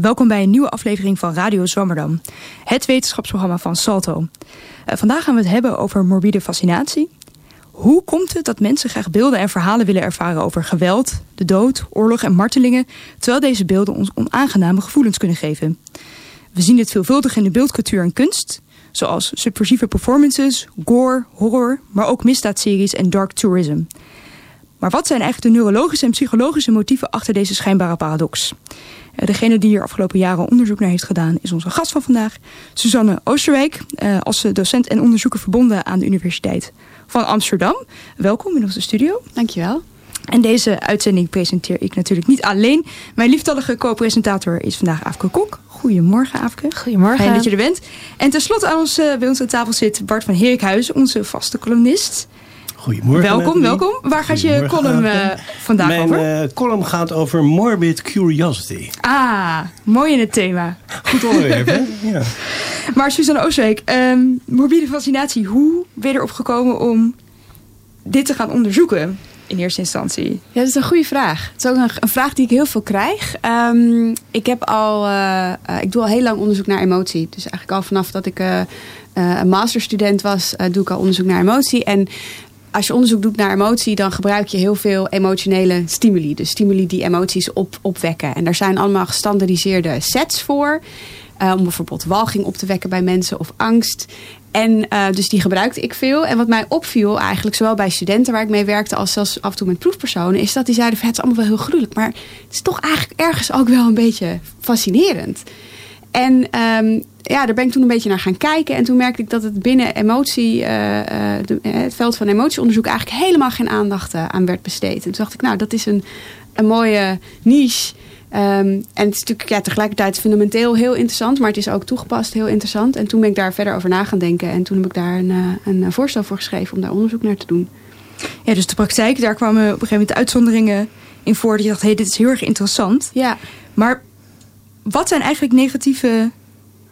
Welkom bij een nieuwe aflevering van Radio Zwammerdam, het wetenschapsprogramma van Salto. Uh, vandaag gaan we het hebben over morbide fascinatie. Hoe komt het dat mensen graag beelden en verhalen willen ervaren over geweld, de dood, oorlog en martelingen, terwijl deze beelden ons onaangename gevoelens kunnen geven? We zien dit veelvuldig in de beeldcultuur en kunst, zoals subversieve performances, gore, horror, maar ook misdaadseries en dark tourism. Maar wat zijn eigenlijk de neurologische en psychologische motieven achter deze schijnbare paradox? Eh, degene die hier afgelopen jaren onderzoek naar heeft gedaan is onze gast van vandaag, Suzanne Oosterwijk, eh, als docent en onderzoeker verbonden aan de Universiteit van Amsterdam. Welkom in onze studio. Dankjewel. En deze uitzending presenteer ik natuurlijk niet alleen. Mijn lieftallige co-presentator is vandaag Afke Kok. Goedemorgen, Afke. Goedemorgen. Fijn dat je er bent. En tenslotte aan ons, uh, bij ons aan tafel zit Bart van Herikhuizen, onze vaste columnist. Goedemorgen. Welkom, welkom. Waar gaat je column uh, vandaag Mijn, over? Mijn uh, column gaat over morbid curiosity. Ah, mooi in het thema. Goed onderwerp, hè? Ja. Maar Suzanne Oostweek, um, morbide fascinatie. Hoe ben je erop gekomen om dit te gaan onderzoeken? in eerste instantie? Ja, dat is een goede vraag. Het is ook een, een vraag die ik heel veel krijg. Um, ik, heb al, uh, uh, ik doe al heel lang onderzoek naar emotie. Dus eigenlijk al vanaf dat ik uh, een masterstudent was, doe ik al onderzoek naar emotie. En als je onderzoek doet naar emotie, dan gebruik je heel veel emotionele stimuli. Dus stimuli die emoties op, opwekken. En daar zijn allemaal gestandardiseerde sets voor. Uh, om bijvoorbeeld walging op te wekken bij mensen of angst. En uh, dus die gebruikte ik veel. En wat mij opviel eigenlijk, zowel bij studenten waar ik mee werkte... als zelfs af en toe met proefpersonen... is dat die zeiden het is allemaal wel heel gruwelijk... maar het is toch eigenlijk ergens ook wel een beetje fascinerend. En um, ja, daar ben ik toen een beetje naar gaan kijken. En toen merkte ik dat het binnen emotie, uh, de, het veld van emotieonderzoek eigenlijk helemaal geen aandacht aan werd besteed. En toen dacht ik, nou, dat is een, een mooie niche. Um, en het is natuurlijk ja, tegelijkertijd fundamenteel heel interessant, maar het is ook toegepast heel interessant. En toen ben ik daar verder over na gaan denken. En toen heb ik daar een, een voorstel voor geschreven om daar onderzoek naar te doen. Ja, dus de praktijk, daar kwamen op een gegeven moment uitzonderingen in voor. Dat je dacht, hé, hey, dit is heel erg interessant. Ja. Maar wat zijn eigenlijk negatieve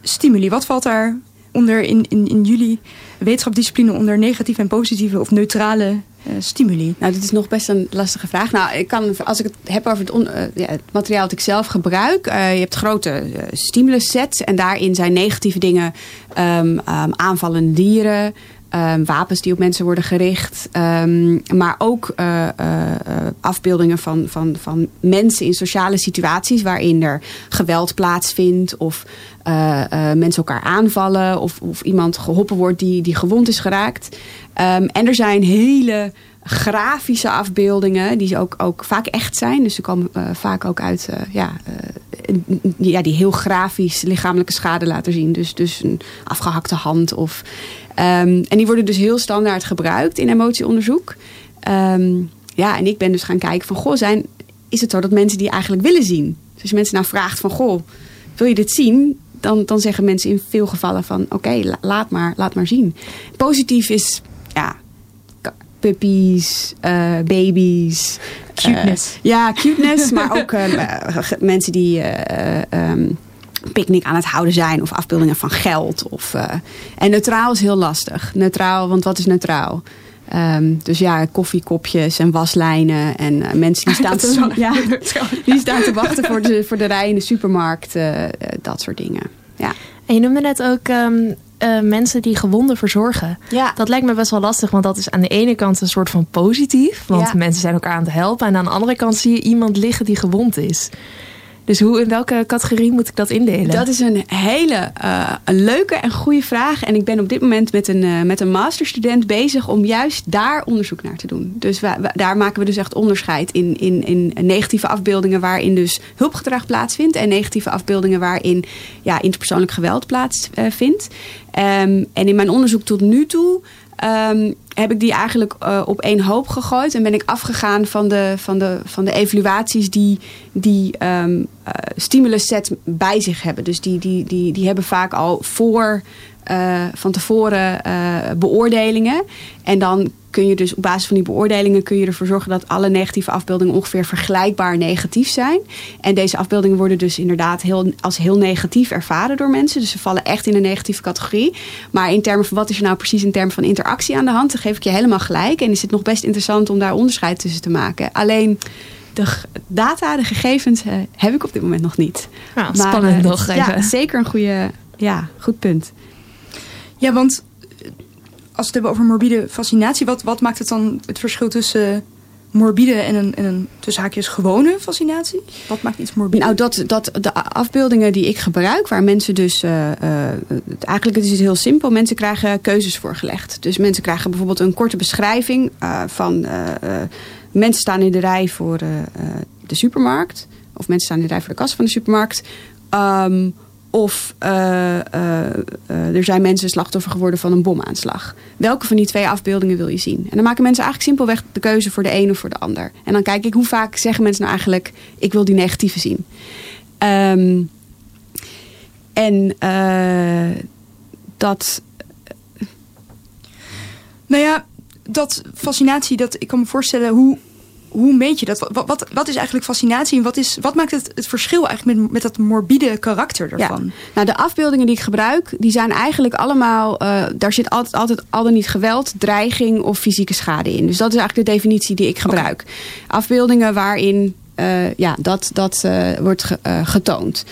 stimuli? Wat valt daar onder in, in, in jullie wetenschapsdiscipline onder negatieve en positieve of neutrale uh, stimuli? Nou, dit is nog best een lastige vraag. Nou, ik kan, als ik het heb over het, on, uh, ja, het materiaal dat ik zelf gebruik. Uh, je hebt grote stimulussets en daarin zijn negatieve dingen um, aanvallende dieren. Um, wapens die op mensen worden gericht. Um, maar ook uh, uh, afbeeldingen van, van, van mensen in sociale situaties waarin er geweld plaatsvindt. Of uh, mensen elkaar aanvallen. Of, of iemand geholpen wordt die, die gewond is geraakt. Um, en er zijn hele grafische afbeeldingen die ook, ook vaak echt zijn. Dus ze komen vaak ook uit ja, ja, die heel grafisch lichamelijke schade laten zien. Dus, dus een afgehakte hand of... Um, en die worden dus heel standaard gebruikt in emotieonderzoek. Um, ja, en ik ben dus gaan kijken van, goh, zijn, is het zo dat mensen die eigenlijk willen zien? Dus als je mensen nou vraagt van, goh, wil je dit zien? Dan, dan zeggen mensen in veel gevallen van, oké, laat, maar, laat maar zien. Positief is, puppies, uh, baby's. Cuteness. Uh, ja, cuteness, maar ook uh, mensen die... Um, picknick aan het houden zijn. Of afbeeldingen van geld. Of, uh, en neutraal is heel lastig. Neutraal, want wat is neutraal? Um, dus ja, koffiekopjes en waslijnen. En uh, mensen die staan, te, ja, die staan te wachten voor de, voor de rij in de supermarkt. Uh, dat soort dingen. Ja. En je noemde net ook um, uh, mensen die gewonden verzorgen. Ja. Dat lijkt me best wel lastig, want dat is aan de ene kant een soort van positief. Want ja. mensen zijn elkaar aan het helpen. En aan de andere kant zie je iemand liggen die gewond is. Dus hoe, in welke categorie moet ik dat indelen? Dat is een hele uh, een leuke en goede vraag. En ik ben op dit moment met een, uh, met een masterstudent bezig om juist daar onderzoek naar te doen. Dus we, daar maken we dus echt onderscheid in, in, in negatieve afbeeldingen waarin dus hulpgedrag plaatsvindt. En negatieve afbeeldingen waarin ja, interpersoonlijk geweld plaatsvindt. Um, en in mijn onderzoek tot nu toe um, heb ik die eigenlijk uh, op één hoop gegooid. En ben ik afgegaan van de, van de, van de evaluaties die die um, uh, stimulus set bij zich hebben. Dus die, die, die, die hebben vaak al voor, uh, van tevoren beoordelingen. En dan kun je dus op basis van die beoordelingen kun je ervoor zorgen dat alle negatieve afbeeldingen ongeveer vergelijkbaar negatief zijn. En deze afbeeldingen worden dus inderdaad heel, als heel negatief ervaren door mensen. Dus ze vallen echt in een negatieve categorie. Maar in termen van wat is er nou precies in termen van interactie aan de hand, dan geef ik je helemaal gelijk. En is het nog best interessant om daar onderscheid tussen te maken. Alleen de data, de gegevens eh, heb ik op dit moment nog niet. Nou, Maar, spannend eh, nog Ja, zeker een goede, ja, goed punt. Ja, want als we het hebben over morbide fascinatie, wat, wat maakt het dan het verschil tussen morbide en een, en een tussen haakjes gewone fascinatie? Wat maakt iets morbide? Nou, dat, dat de afbeeldingen die ik gebruik, waar mensen dus. eh, het- eigenlijk is het heel simpel. Mensen krijgen keuzes voorgelegd. Dus mensen krijgen bijvoorbeeld een korte beschrijving eh, van. mensen staan in de rij voor de supermarkt. Of mensen staan in de rij voor de kassa van de supermarkt. Ehm, of eh, eh, eh, er zijn mensen slachtoffer geworden van een bomaanslag. Welke van die twee afbeeldingen wil je zien? En dan maken mensen eigenlijk simpelweg de keuze voor de een of voor de ander. En dan kijk ik hoe vaak zeggen mensen nou eigenlijk: ik wil die negatieve zien. Ehm, en dat. Nou ja, dat fascinatie, dat, ik kan me voorstellen, hoe, hoe meet je dat? Wat, wat, wat is eigenlijk fascinatie en wat, is, wat maakt het, het verschil eigenlijk met, met dat morbide karakter ervan? Nou, de afbeeldingen die ik gebruik, die zijn eigenlijk allemaal. eh, daar zit altijd, altijd al dan niet geweld, dreiging of fysieke schade in. Dus dat is eigenlijk de definitie die ik gebruik. Afbeeldingen waarin eh, ja, dat, dat eh, wordt ge- getoond.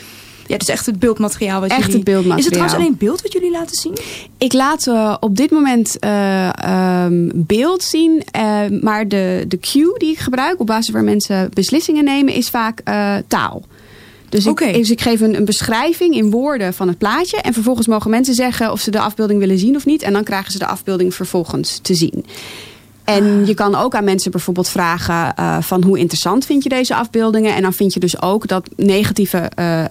Ja, dus echt het beeldmateriaal wat Echt jullie... het beeldmateriaal. Is het trouwens alleen beeld wat jullie laten zien? Ik laat eh, op dit moment eh, ehm, beeld zien. eh, maar de, de cue die ik gebruik, op basis waar mensen beslissingen nemen, is vaak taal. Dus, ik, dus ik geef een, een beschrijving in woorden van het plaatje. En vervolgens mogen mensen zeggen of ze de afbeelding willen zien of niet. En dan krijgen ze de afbeelding vervolgens te zien. En je kan ook aan mensen bijvoorbeeld vragen eh, van hoe interessant vind je deze afbeeldingen. En dan vind je dus ook dat negatieve eh, eh,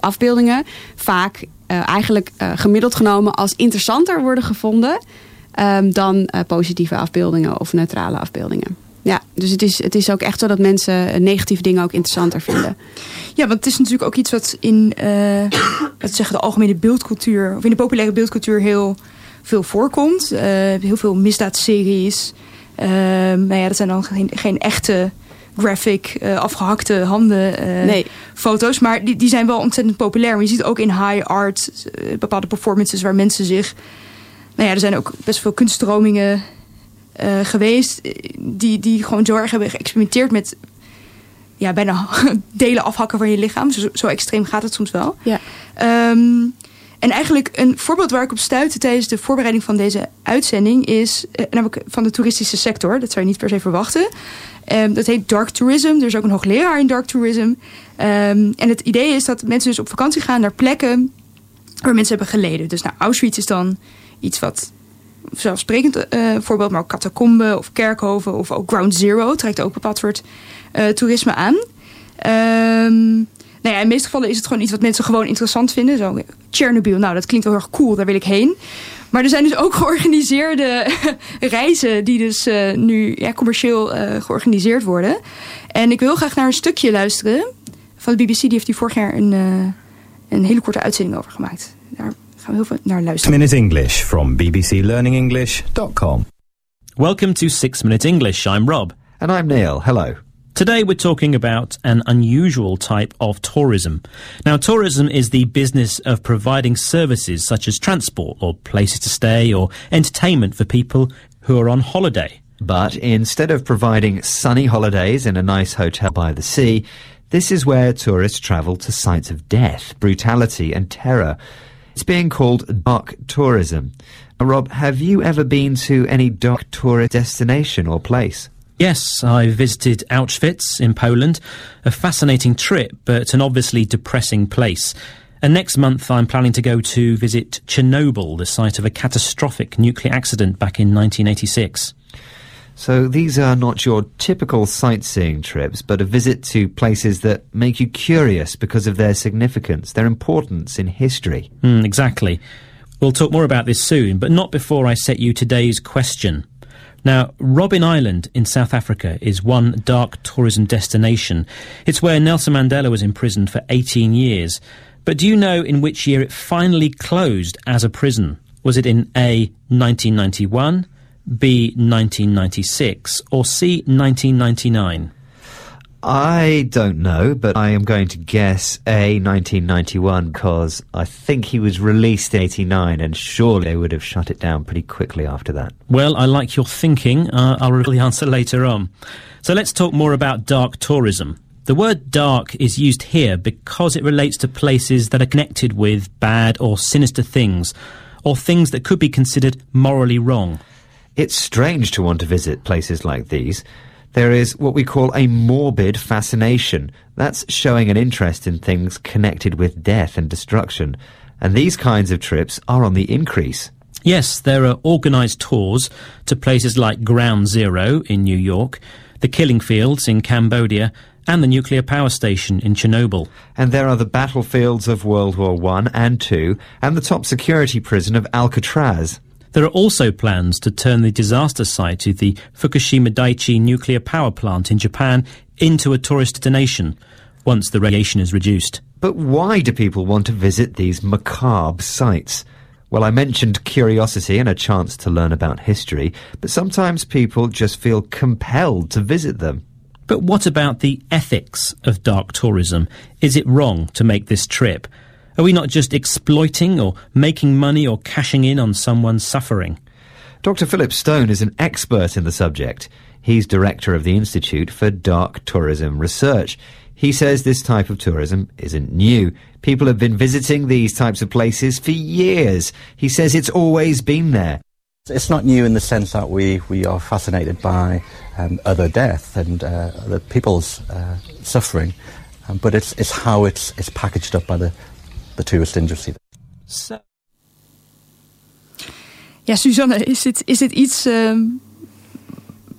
afbeeldingen vaak eigenlijk gemiddeld genomen als interessanter worden gevonden ehm, dan positieve afbeeldingen of neutrale afbeeldingen. Ja, dus het is, het is ook echt zo dat mensen negatieve dingen ook interessanter vinden. Ja, want het is natuurlijk ook iets wat in we zeggen, de algemene beeldcultuur, of in de populaire beeldcultuur heel veel voorkomt. Heel veel misdaadseries. Ehm nou ja, dat zijn dan geen, geen echte graphic, eh, afgehakte handen eh, Nee. foto's. Maar die, die zijn wel ontzettend populair. Maar je ziet ook in high art eh, bepaalde performances waar mensen zich... Nou ja, er zijn ook best veel kunststromingen geweest... die, die gewoon zo erg hebben geëxperimenteerd met... Ja, bijna delen afhakken van je lichaam. Zo, zo extreem gaat het soms wel. Ja. Ehm, en eigenlijk een voorbeeld waar ik op stuitte tijdens de voorbereiding van deze uitzending is eh, namelijk van de toeristische sector. Dat zou je niet per se verwachten. Ehm, dat heet dark tourism. Er is ook een hoogleraar in dark tourism. Ehm, en het idee is dat mensen dus op vakantie gaan naar plekken waar mensen hebben geleden. Dus nou, Auschwitz is dan iets wat zelfsprekend eh, voorbeeld, maar ook catacomben of kerkhoven of ook Ground Zero trekt ook een bepaald soort eh, toerisme aan. Ehm, nou ja, in de meeste gevallen is het gewoon iets wat mensen gewoon interessant vinden. Zo, Chernobyl, nou dat klinkt wel heel erg cool, daar wil ik heen. Maar er zijn dus ook georganiseerde reizen die dus eh, nu ja, commercieel eh, georganiseerd worden. En ik wil graag naar een stukje luisteren van de BBC. Die heeft hier vorig jaar een, eh, een hele korte uitzending over gemaakt. Daar gaan we heel veel naar luisteren. Minute English from bbclearningenglish.com. Welcome to Six Minute English. I'm Rob. And I'm Neil. Hello. Today we're talking about an unusual type of tourism. Now, tourism is the business of providing services such as transport or places to stay or entertainment for people who are on holiday. But instead of providing sunny holidays in a nice hotel by the sea, this is where tourists travel to sites of death, brutality, and terror. It's being called dark tourism. Rob, have you ever been to any dark tourist destination or place? Yes, I visited Auschwitz in Poland, a fascinating trip, but an obviously depressing place. And next month I'm planning to go to visit Chernobyl, the site of a catastrophic nuclear accident back in 1986. So these are not your typical sightseeing trips, but a visit to places that make you curious because of their significance, their importance in history. Hmm, exactly. We'll talk more about this soon, but not before I set you today's question. Now, Robin Island in South Africa is one dark tourism destination. It's where Nelson Mandela was imprisoned for 18 years. But do you know in which year it finally closed as a prison? Was it in A, 1991, B, 1996, or C, 1999? I don't know, but I am going to guess A 1991 because I think he was released in 89 and surely they would have shut it down pretty quickly after that. Well, I like your thinking. Uh, I'll reveal the answer later on. So let's talk more about dark tourism. The word dark is used here because it relates to places that are connected with bad or sinister things, or things that could be considered morally wrong. It's strange to want to visit places like these. There is what we call a morbid fascination. That's showing an interest in things connected with death and destruction. And these kinds of trips are on the increase. Yes, there are organised tours to places like Ground Zero in New York, the Killing Fields in Cambodia, and the nuclear power station in Chernobyl. And there are the battlefields of World War One and Two, and the top security prison of Alcatraz. There are also plans to turn the disaster site of the Fukushima Daiichi nuclear power plant in Japan into a tourist destination once the radiation is reduced. But why do people want to visit these macabre sites? Well, I mentioned curiosity and a chance to learn about history, but sometimes people just feel compelled to visit them. But what about the ethics of dark tourism? Is it wrong to make this trip? Are we not just exploiting or making money or cashing in on someone's suffering? Dr. Philip Stone is an expert in the subject. He's director of the Institute for Dark Tourism Research. He says this type of tourism isn't new. People have been visiting these types of places for years. He says it's always been there. It's not new in the sense that we, we are fascinated by um, other death and uh, other people's uh, suffering, um, but it's, it's how it's, it's packaged up by the, the tourist industry. So Ja, Suzanne, is dit, is dit iets ehm,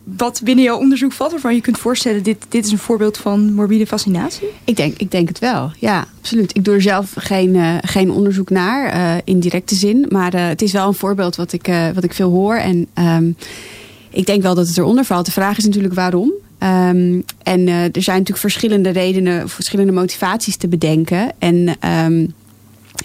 wat binnen jouw onderzoek valt, waarvan je kunt voorstellen, dit, dit is een voorbeeld van morbide fascinatie? Ik denk, ik denk het wel, ja, absoluut. Ik doe er zelf geen, eh, geen onderzoek naar, eh, in directe zin. Maar eh, het is wel een voorbeeld wat ik, eh, wat ik veel hoor. En ehm, ik denk wel dat het eronder valt. De vraag is natuurlijk waarom. Ehm, en eh, er zijn natuurlijk verschillende redenen, verschillende motivaties te bedenken. En ehm,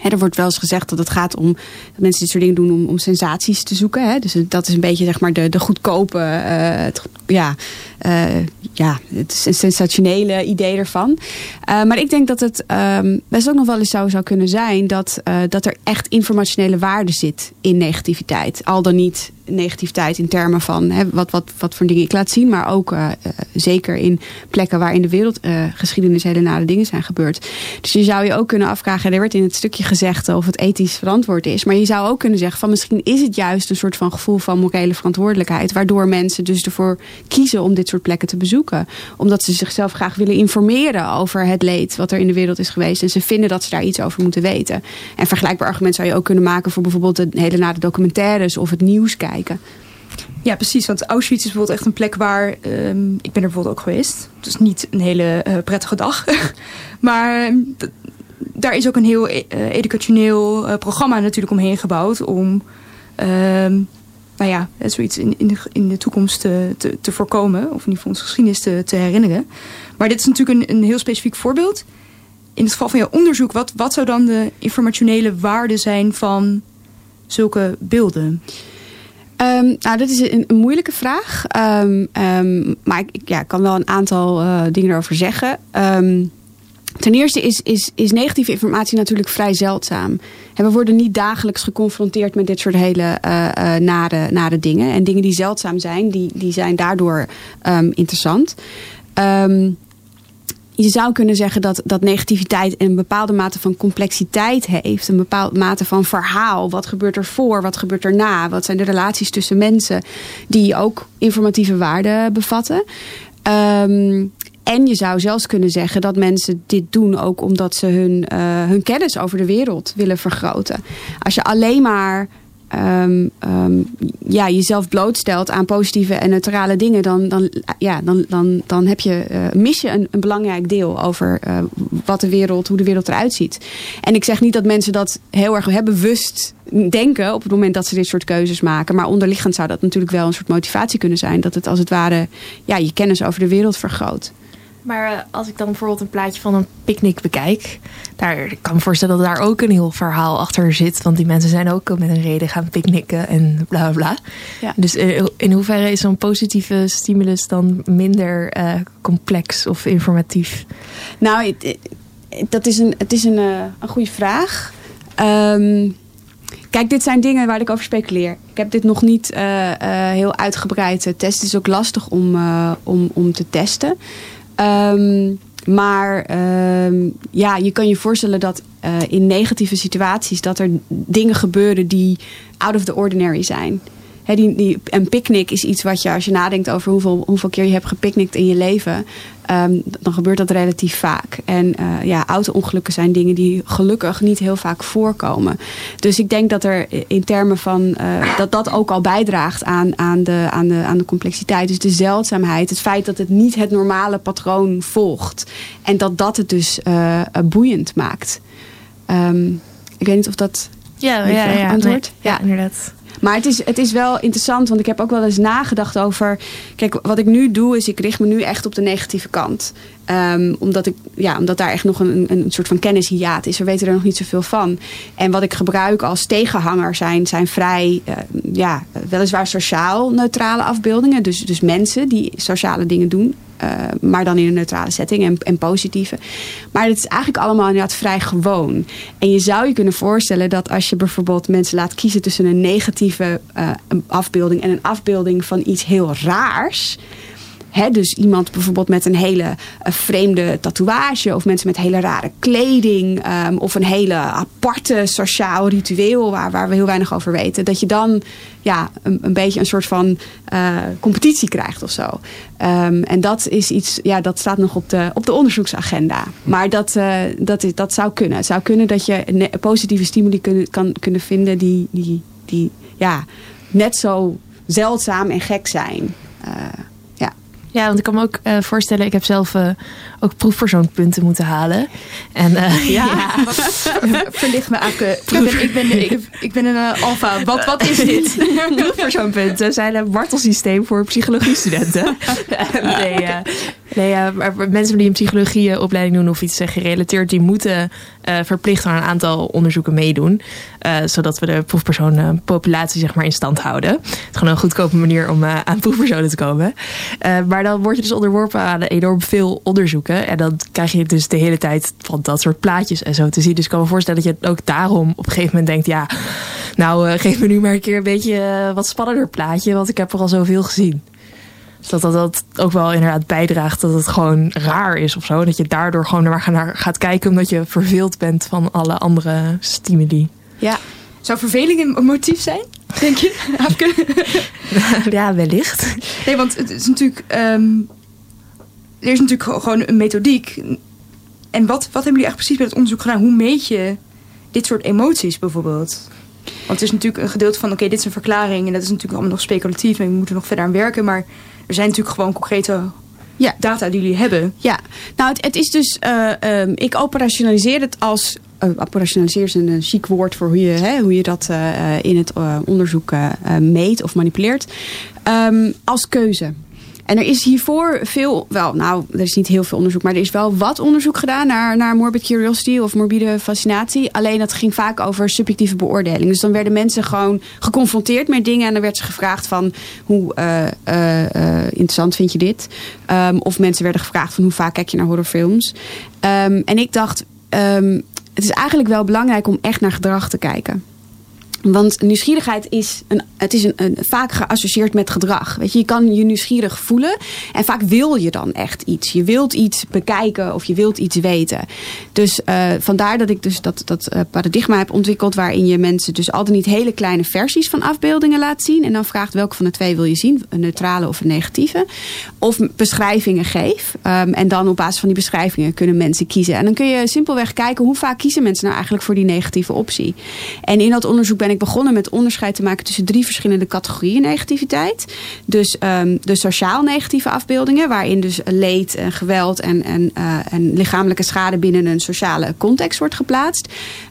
er wordt wel eens gezegd dat het gaat om dat mensen dit soort dingen doen om, om sensaties te zoeken. Dus dat is een beetje zeg maar de, de goedkope, eh, het, ja, eh, ja, het sensationele idee ervan. Eh, maar ik denk dat het ehm, best ook nog wel eens zo zou kunnen zijn dat, dat er echt informationele waarde zit in negativiteit. Al dan niet negativiteit in termen van hè, wat, wat, wat voor dingen ik laat zien, maar ook eh, eh, zeker in plekken waar in de wereldgeschiedenis hele nare dingen zijn gebeurd. Dus je zou je ook kunnen afvragen, er werd in het stukje gezegd of het ethisch verantwoord is, maar je zou ook kunnen zeggen van misschien is het juist een soort van gevoel van morele verantwoordelijkheid, waardoor mensen dus ervoor kiezen om dit soort plekken te bezoeken. Omdat ze zichzelf graag willen informeren over het leed wat er in de wereld is geweest. En ze vinden dat ze daar iets over moeten weten. En vergelijkbaar argument zou je ook kunnen maken voor bijvoorbeeld de hele nare documentaires of het nieuws kijken. Ja, precies. Want Auschwitz is bijvoorbeeld echt een plek waar... ehm, ik ben er bijvoorbeeld ook geweest. Het is niet een hele eh, prettige dag. maar ehm, daar is ook een heel eh, educationeel eh, programma natuurlijk omheen gebouwd... om ehm, nou ja, zoiets in, in, de, toekomst te, te, te voorkomen. Of in ieder geval onze geschiedenis te, te herinneren. Maar dit is natuurlijk een, een heel specifiek voorbeeld. In het geval van jouw onderzoek... wat, wat zou dan de informationele waarde zijn van zulke beelden? Ehm, nou, dat is een, moeilijke vraag. Ehm, ehm, maar ik, ja, kan wel een aantal eh, dingen erover zeggen. Ten eerste is, is, is negatieve informatie natuurlijk vrij zeldzaam. En we worden niet dagelijks geconfronteerd met dit soort hele eh, nare, nare dingen. En dingen die zeldzaam zijn, die, die zijn daardoor interessant. Ehm je zou kunnen zeggen dat, dat negativiteit een bepaalde mate van complexiteit heeft. Een bepaalde mate van verhaal. Wat gebeurt er voor? Wat gebeurt er na? Wat zijn de relaties tussen mensen die ook informatieve waarde bevatten? Ehm, en je zou zelfs kunnen zeggen dat mensen dit doen ook omdat ze hun, eh, hun kennis over de wereld willen vergroten. Als je alleen maar ehm, ehm, ja, jezelf blootstelt aan positieve en neutrale dingen, dan, dan, ja, dan, dan, dan heb je, eh, mis je een, een belangrijk deel over eh, wat de wereld, hoe de wereld eruit ziet. En ik zeg niet dat mensen dat heel erg bewust denken op het moment dat ze dit soort keuzes maken. Maar onderliggend zou dat natuurlijk wel een soort motivatie kunnen zijn. Dat het als het ware ja, je kennis over de wereld vergroot. Maar eh, als ik dan bijvoorbeeld een plaatje van een picknick bekijk, daar ik kan me voorstellen dat daar ook een heel verhaal achter zit. Want die mensen zijn ook met een reden gaan picknicken en bla bla bla. Ja. Dus eh, in hoeverre is zo'n positieve stimulus dan minder eh, complex of informatief? Nou, het, het- dat is een, het is een, een goede vraag. Ehm, kijk, dit zijn dingen waar ik over speculeer. Ik heb dit nog niet heel uitgebreid getest. Het is ook lastig om, om, om te testen. Ehm, maar ehm, ja, je kan je voorstellen dat eh, in negatieve situaties... dat er dingen gebeuren die out of the ordinary zijn. Hè, die, die, een picknick is iets wat je, als je nadenkt over hoeveel, hoeveel keer je hebt gepicnict in je leven, ehm, dan gebeurt dat relatief vaak. En eh, ja, auto-ongelukken zijn dingen die gelukkig niet heel vaak voorkomen. Dus ik denk dat er in termen van eh, dat dat ook al bijdraagt aan, aan, de, aan, de, aan de complexiteit. Dus de zeldzaamheid, het feit dat het niet het normale patroon volgt. En dat dat het dus eh, boeiend maakt. Ehm, ik weet niet of dat Ja, Heb je vraag beantwoord? Nee, ja, inderdaad. Maar het is, het is wel interessant, want ik heb ook wel eens nagedacht over. Kijk, wat ik nu doe, is ik richt me nu echt op de negatieve kant. Ehm, omdat, ik, ja, omdat daar echt nog een, een soort van kennishiaat is. We weten er nog niet zoveel van. En wat ik gebruik als tegenhanger zijn, zijn vrij, eh, ja, weliswaar sociaal neutrale afbeeldingen. Dus, dus mensen die sociale dingen doen. Eh, maar dan in een neutrale setting en, en positieve. Maar het is eigenlijk allemaal inderdaad vrij gewoon. En je zou je kunnen voorstellen dat als je bijvoorbeeld mensen laat kiezen tussen een negatieve eh, afbeelding en een afbeelding van iets heel raars. Dus iemand bijvoorbeeld met een hele eh, vreemde tatoeage, of mensen met hele rare kleding, ehm, of een hele aparte sociaal ritueel waar, waar we heel weinig over weten. Dat je dan ja, een, een beetje een soort van eh, competitie krijgt of zo. Ehm, en dat is iets, ja, dat staat nog op de, op de onderzoeksagenda. Maar dat, eh, dat, is, dat zou kunnen. Het zou kunnen dat je positieve stimuli kunnen, kan, kunnen vinden die, die, die ja, net zo zeldzaam en gek zijn. Ja. Ja, want ik kan me ook eh, voorstellen, ik heb zelf eh, ook proefpersoonpunten moeten halen. En eh, ja. Verlicht me, Ake. Ik ben, ik ben, ik, ik ben een uh, alfa. Wat, wat is dit? proefpersoonpunten zijn een martelsysteem voor psychologiestudenten. nee, eh, nee maar mensen die een psychologieopleiding doen of iets gerelateerd, die moeten eh, verplicht aan een aantal onderzoeken meedoen. eh, zodat we de proefpersonenpopulatie zeg maar in stand houden. Het is gewoon een goedkope manier om eh, aan proefpersonen te komen. Maar dan word je dus onderworpen aan enorm veel onderzoeken. En dan krijg je dus de hele tijd van dat soort plaatjes en zo te zien. Dus ik kan me voorstellen dat je ook daarom op een gegeven moment denkt... ja, nou geef me nu maar een keer een beetje wat spannender plaatje... want ik heb er al zoveel gezien. Dus dat, dat dat ook wel inderdaad bijdraagt dat het gewoon raar is of zo. Dat je daardoor gewoon naar naar gaat kijken... omdat je verveeld bent van alle andere stimuli. Ja. Zou verveling een motief zijn? Denk je? Ja, wellicht. Nee, want het is natuurlijk... ehm, er is natuurlijk gewoon- gewoon een methodiek. En wat, wat hebben jullie echt precies bij het onderzoek gedaan? Hoe meet je dit soort emoties bijvoorbeeld? Want het is natuurlijk een gedeelte van... Oké, dit is een verklaring en dat is natuurlijk allemaal nog speculatief... en we moeten nog verder aan werken. Maar er zijn natuurlijk gewoon concrete Ja. data die jullie hebben. Ja, nou het, het is dus, eh, ehm, ik operationaliseer het als, eh, operationaliseer is een eh, chic woord voor hoe je, hè, hoe je dat in het onderzoek meet of manipuleert, Ehm, als keuze. En er is hiervoor veel, wel, nou, er is niet heel veel onderzoek, maar er is wel wat onderzoek gedaan naar, naar morbid curiosity of morbide fascinatie. Alleen dat ging vaak over subjectieve beoordeling. Dus dan werden mensen gewoon geconfronteerd met dingen en dan werd ze gevraagd van hoe eh, eh, eh, interessant vind je dit? Ehm, of mensen werden gevraagd van hoe vaak kijk je naar horrorfilms? Ehm, en ik dacht, ehm, het is eigenlijk wel belangrijk om echt naar gedrag te kijken. Want nieuwsgierigheid is, een, het is een, vaak geassocieerd met gedrag. Weet je, je kan je nieuwsgierig voelen. En vaak wil je dan echt iets. Je wilt iets bekijken of je wilt iets weten. Dus uh, vandaar dat ik dus dat, dat uh, paradigma heb ontwikkeld. Waarin je mensen dus altijd niet hele kleine versies van afbeeldingen laat zien. En dan vraagt welke van de twee wil je zien. Een neutrale of een negatieve. Of beschrijvingen geef. Um, en dan op basis van die beschrijvingen kunnen mensen kiezen. En dan kun je simpelweg kijken hoe vaak kiezen mensen nou eigenlijk voor die negatieve optie. En in dat onderzoek ben ik begonnen met onderscheid te maken tussen drie verschillende categorieën negativiteit. Dus um, de sociaal negatieve afbeeldingen, waarin dus leed, en geweld en, en, uh, en lichamelijke schade binnen een sociale context wordt geplaatst.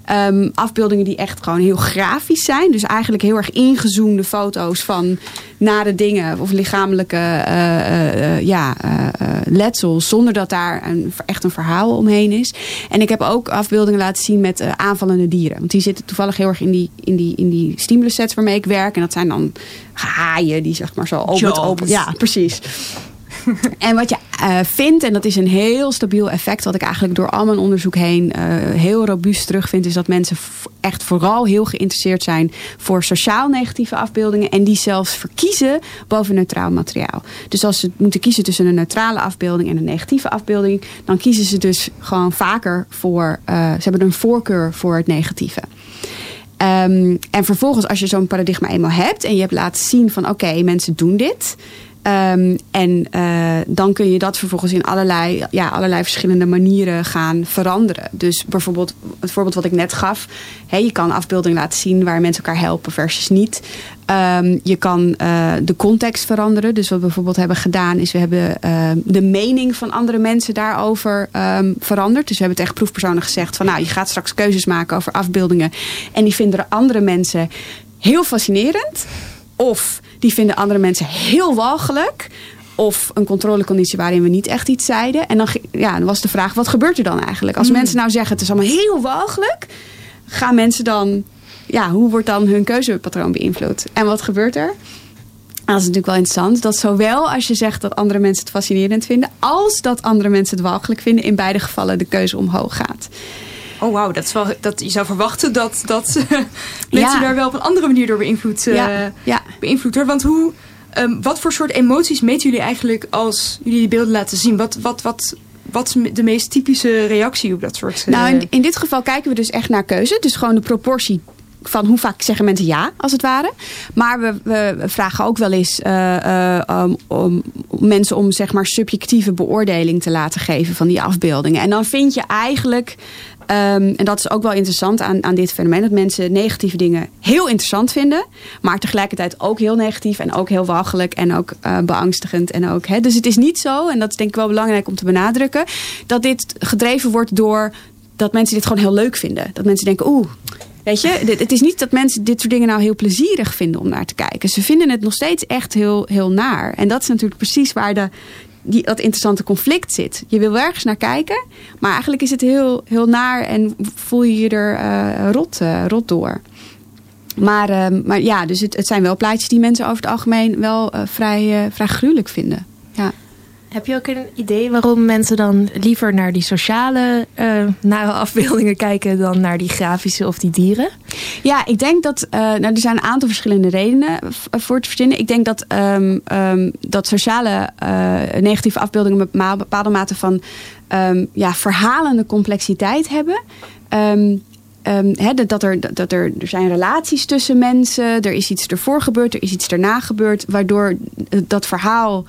Ehm, afbeeldingen die echt gewoon heel grafisch zijn. Dus eigenlijk heel erg ingezoomde foto's van nare dingen of lichamelijke eh, ja, letsels. Zonder dat daar een, echt een verhaal omheen is. En ik heb ook afbeeldingen laten zien met aanvallende dieren. Want die zitten toevallig heel erg in die, in die, in die stimulus sets waarmee ik werk. En dat zijn dan haaien die zeg maar zo open, open. Ja, precies. En wat je eh, vindt, en dat is een heel stabiel effect, wat ik eigenlijk door al mijn onderzoek heen eh, heel robuust terugvind, is dat mensen echt vooral heel geïnteresseerd zijn voor sociaal negatieve afbeeldingen en die zelfs verkiezen boven neutraal materiaal. Dus als ze moeten kiezen tussen een neutrale afbeelding en een negatieve afbeelding, dan kiezen ze dus gewoon vaker voor, eh, ze hebben een voorkeur voor het negatieve. Ehm, en vervolgens, als je zo'n paradigma eenmaal hebt en je hebt laten zien van oké, mensen doen dit. Ehm, en eh, dan kun je dat vervolgens in allerlei, ja, allerlei verschillende manieren gaan veranderen. Dus bijvoorbeeld het voorbeeld wat ik net gaf. Je kan afbeeldingen laten zien waar mensen elkaar helpen versus niet. Ehm, je kan eh, de context veranderen. Dus wat we bijvoorbeeld hebben gedaan is we hebben ehm, de mening van andere mensen daarover veranderd. Dus we hebben tegen proefpersonen gezegd van nou je gaat straks keuzes maken over afbeeldingen. En die vinden andere mensen heel fascinerend. Of die vinden andere mensen heel walgelijk. Of een controleconditie waarin we niet echt iets zeiden. En dan, ja, dan was de vraag, wat gebeurt er dan eigenlijk? Als mensen nou zeggen, het is allemaal heel walgelijk. Gaan mensen dan... Ja, hoe wordt dan hun keuzepatroon beïnvloed? En wat gebeurt er? Dat is natuurlijk wel interessant. Dat zowel als je zegt dat andere mensen het fascinerend vinden... als dat andere mensen het walgelijk vinden... in beide gevallen de keuze omhoog gaat. Oh wauw, dat is wel, dat, je zou verwachten dat, dat mensen daar wel op een andere manier door beïnvloed, eh, beïnvloed worden. Want hoe, ehm, wat voor soort emoties meten jullie eigenlijk als jullie die beelden laten zien? Wat, wat, wat, wat is de meest typische reactie op dat soort... eh, Nou, in, in dit geval kijken we dus echt naar keuze. Dus gewoon de proportie van hoe vaak zeggen mensen ja, als het ware. Maar we, we vragen ook wel eens eh, om mensen om zeg maar subjectieve beoordeling te laten geven van die afbeeldingen. En dan vind je eigenlijk, ehm, en dat is ook wel interessant aan, aan dit fenomeen, dat mensen negatieve dingen heel interessant vinden, maar tegelijkertijd ook heel negatief en ook heel walgelijk en ook eh, beangstigend. En ook, hè. Dus het is niet zo, en dat is denk ik wel belangrijk om te benadrukken, dat dit gedreven wordt door dat mensen dit gewoon heel leuk vinden. Dat mensen denken, oeh, weet je, het is niet dat mensen dit soort dingen nou heel plezierig vinden om naar te kijken. Ze vinden het nog steeds echt heel, heel naar. En dat is natuurlijk precies waar de, die, dat interessante conflict zit. Je wil ergens naar kijken, maar eigenlijk is het heel, heel naar en voel je je er eh, rot, eh, rot door. Maar, eh, maar ja, dus het, het zijn wel plaatjes die mensen over het algemeen wel vrij, vrij gruwelijk vinden. Ja. Heb je ook een idee waarom mensen dan liever naar die sociale eh, nare afbeeldingen kijken dan naar die grafische of die dieren? Ja, ik denk dat. eh, nou, er zijn een aantal verschillende redenen v- voor te verzinnen. Ik denk dat, ehm, ehm, dat sociale eh, negatieve afbeeldingen bepa- bepaalde mate van ehm, ja, verhalende complexiteit hebben. Dat- er, dat er, er zijn relaties tussen mensen, er is iets ervoor gebeurd, er is iets erna gebeurd, waardoor eh, dat verhaal,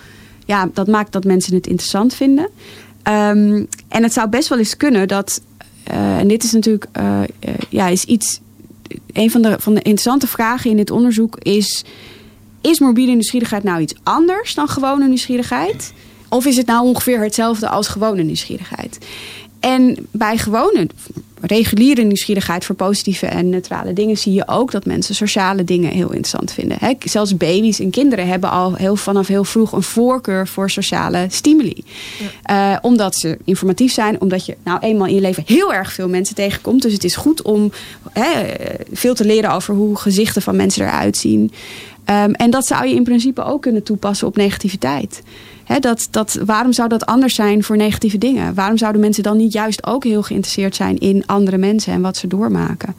ja, dat maakt dat mensen het interessant vinden. Ehm, en het zou best wel eens kunnen dat, eh, en dit is natuurlijk eh, eh, ja, is iets een van de, van de interessante vragen in dit onderzoek is: is morbide nieuwsgierigheid nou iets anders dan gewone nieuwsgierigheid? Of is het nou ongeveer hetzelfde als gewone nieuwsgierigheid? En bij gewone, reguliere nieuwsgierigheid voor positieve en neutrale dingen zie je ook dat mensen sociale dingen heel interessant vinden. Hè, zelfs baby's en kinderen hebben al heel, vanaf heel vroeg een voorkeur voor sociale stimuli. Eh, omdat ze informatief zijn, omdat je nou eenmaal in je leven heel erg veel mensen tegenkomt. Dus het is goed om veel te leren over hoe gezichten van mensen eruit zien. Ehm, en dat zou je in principe ook kunnen toepassen op negativiteit. Dat, dat, waarom zou dat anders zijn voor negatieve dingen? Waarom zouden mensen dan niet juist ook heel geïnteresseerd zijn in andere mensen en wat ze doormaken?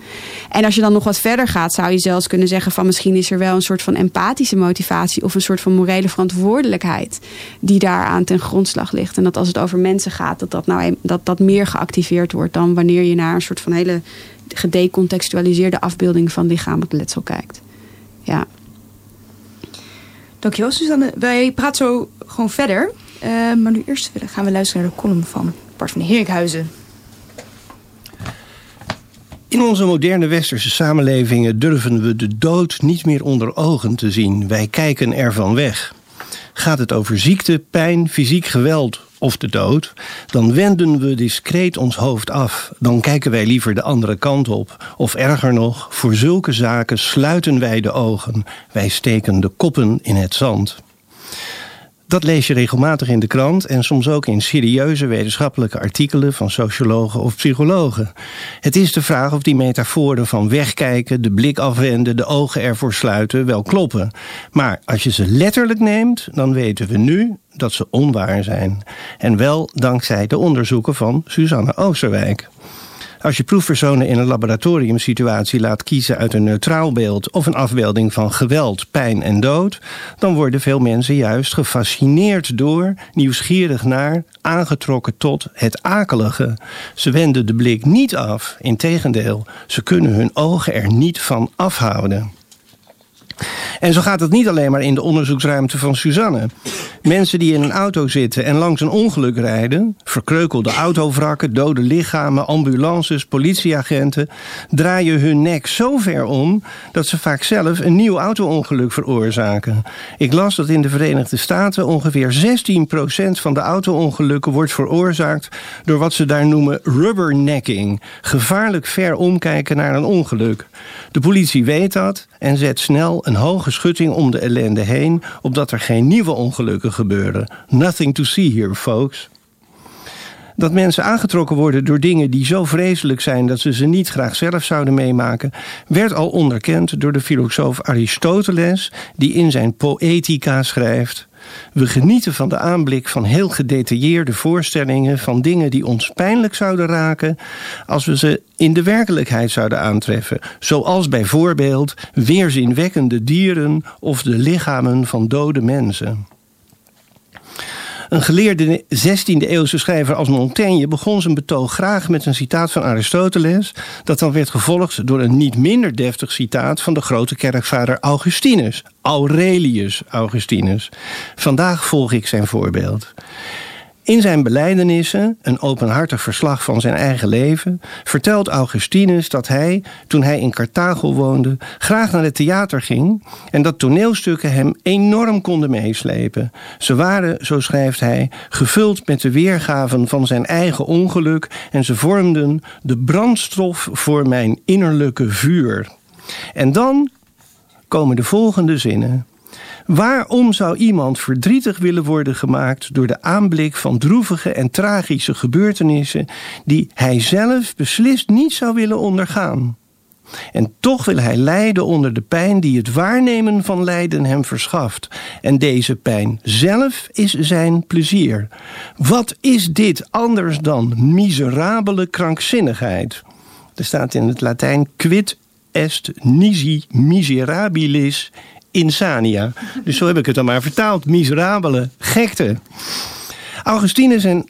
En als je dan nog wat verder gaat, zou je zelfs kunnen zeggen van misschien is er wel een soort van empathische motivatie of een soort van morele verantwoordelijkheid die daaraan ten grondslag ligt. En dat als het over mensen gaat, dat dat, nou, dat, dat meer geactiveerd wordt dan wanneer je naar een soort van hele gedecontextualiseerde afbeelding van lichamelijk letsel kijkt. Ja. Dankjewel Suzanne. Wij praten zo gewoon verder. Eh, maar nu eerst gaan we luisteren naar de column van Bart van Heerikhuizen. In onze moderne westerse samenlevingen durven we de dood niet meer onder ogen te zien. Wij kijken ervan weg. Gaat het over ziekte, pijn, fysiek geweld of de dood, dan wenden we discreet ons hoofd af. Dan kijken wij liever de andere kant op. Of erger nog, voor zulke zaken sluiten wij de ogen. Wij steken de koppen in het zand. Dat lees je regelmatig in de krant en soms ook in serieuze wetenschappelijke artikelen van sociologen of psychologen. Het is de vraag of die metaforen van wegkijken, de blik afwenden, de ogen ervoor sluiten wel kloppen. Maar als je ze letterlijk neemt, dan weten we nu dat ze onwaar zijn. En wel dankzij de onderzoeken van Suzanne Oosterwijk. Als je proefpersonen in een laboratoriumsituatie laat kiezen uit een neutraal beeld of een afbeelding van geweld, pijn en dood, dan worden veel mensen juist gefascineerd door, nieuwsgierig naar, aangetrokken tot het akelige. Ze wenden de blik niet af, integendeel, ze kunnen hun ogen er niet van afhouden. En zo gaat het niet alleen maar in de onderzoeksruimte van Suzanne. Mensen die in een auto zitten en langs een ongeluk rijden, verkreukelde autovrakken, dode lichamen, ambulances, politieagenten, draaien hun nek zo ver om dat ze vaak zelf een nieuw auto-ongeluk veroorzaken. Ik las dat in de Verenigde Staten ongeveer 16% van de auto-ongelukken wordt veroorzaakt door wat ze daar noemen rubbernecking, gevaarlijk ver omkijken naar een ongeluk. De politie weet dat en zet snel een hoge schutting om de ellende heen, opdat er geen nieuwe ongelukken gebeuren. Nothing to see here, folks. Dat mensen aangetrokken worden door dingen die zo vreselijk zijn dat ze ze niet graag zelf zouden meemaken, werd al onderkend door de filosoof Aristoteles, die in zijn Poetica schrijft. We genieten van de aanblik van heel gedetailleerde voorstellingen van dingen die ons pijnlijk zouden raken als we ze in de werkelijkheid zouden aantreffen, zoals bijvoorbeeld weerzinwekkende dieren of de lichamen van dode mensen. Een geleerde 16e-eeuwse schrijver als Montaigne begon zijn betoog graag met een citaat van Aristoteles, dat dan werd gevolgd door een niet minder deftig citaat van de grote kerkvader Augustinus, Aurelius Augustinus. Vandaag volg ik zijn voorbeeld. In zijn belijdenissen, een openhartig verslag van zijn eigen leven, vertelt Augustinus dat hij, toen hij in Carthago woonde, graag naar het theater ging en dat toneelstukken hem enorm konden meeslepen. Ze waren, zo schrijft hij, gevuld met de weergaven van zijn eigen ongeluk en ze vormden de brandstof voor mijn innerlijke vuur. En dan komen de volgende zinnen. Waarom zou iemand verdrietig willen worden gemaakt door de aanblik van droevige en tragische gebeurtenissen die hij zelf beslist niet zou willen ondergaan? En toch wil hij lijden onder de pijn die het waarnemen van lijden hem verschaft. En deze pijn zelf is zijn plezier. Wat is dit anders dan miserabele krankzinnigheid? Er staat in het Latijn quid est nisi miserabilis insania. Dus zo heb ik het dan maar vertaald. Miserabele gekte. Augustinus en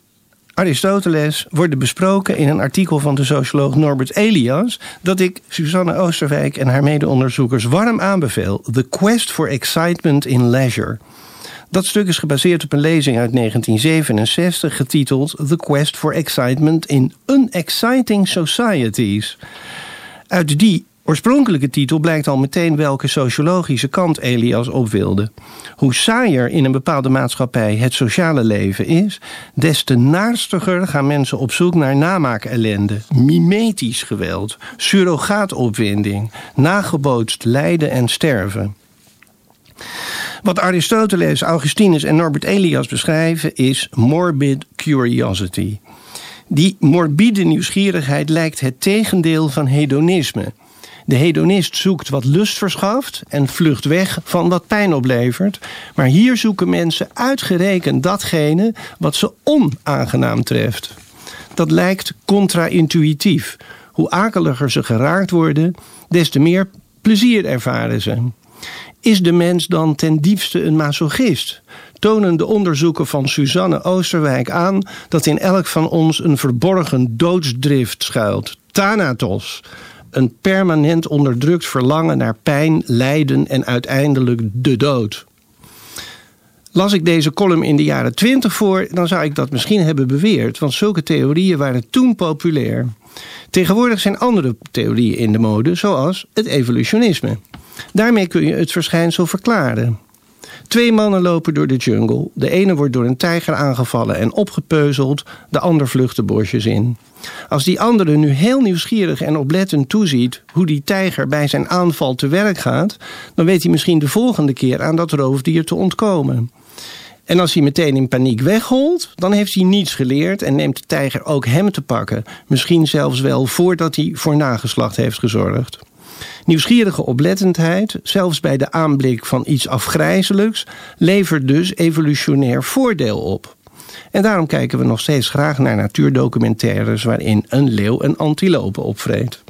Aristoteles worden besproken in een artikel van de socioloog Norbert Elias, dat ik Susanne Oosterwijk en haar medeonderzoekers warm aanbeveel: The Quest for Excitement in Leisure. Dat stuk is gebaseerd op een lezing uit 1967 getiteld The Quest for Excitement in Unexciting Societies. Uit die oorspronkelijke titel blijkt al meteen welke sociologische kant Elias op wilde. Hoe saaier in een bepaalde maatschappij het sociale leven is, des te naarstiger gaan mensen op zoek naar namaakellende, mimetisch geweld, surrogaatopwinding, nagebootst lijden en sterven. Wat Aristoteles, Augustinus en Norbert Elias beschrijven is morbid curiosity. Die morbide nieuwsgierigheid lijkt het tegendeel van hedonisme. De hedonist zoekt wat lust verschaft en vlucht weg van wat pijn oplevert. Maar hier zoeken mensen uitgerekend datgene wat ze onaangenaam treft. Dat lijkt contra-intuïtief. Hoe akeliger ze geraakt worden, des te meer plezier ervaren ze. Is de mens dan ten diepste een masochist? Tonen de onderzoeken van Suzanne Oosterwijk aan dat in elk van ons een verborgen doodsdrift schuilt. Thanatos een permanent onderdrukt verlangen naar pijn, lijden en uiteindelijk de dood. Las ik deze column in de jaren twintig voor, dan zou ik dat misschien hebben beweerd, want zulke theorieën waren toen populair. Tegenwoordig zijn andere theorieën in de mode, zoals het evolutionisme. Daarmee kun je het verschijnsel verklaren. Twee mannen lopen door de jungle. De ene wordt door een tijger aangevallen en opgepeuzeld. De ander vlucht de bosjes in. Als die andere nu heel nieuwsgierig en oplettend toeziet hoe die tijger bij zijn aanval te werk gaat, dan weet hij misschien de volgende keer aan dat roofdier te ontkomen. En als hij meteen in paniek wegholt, dan heeft hij niets geleerd en neemt de tijger ook hem te pakken. Misschien zelfs wel voordat hij voor nageslacht heeft gezorgd. Nieuwsgierige oplettendheid, zelfs bij de aanblik van iets afgrijzelijks, levert dus evolutionair voordeel op. En daarom kijken we nog steeds graag naar natuurdocumentaires waarin een leeuw een antilope opvreet.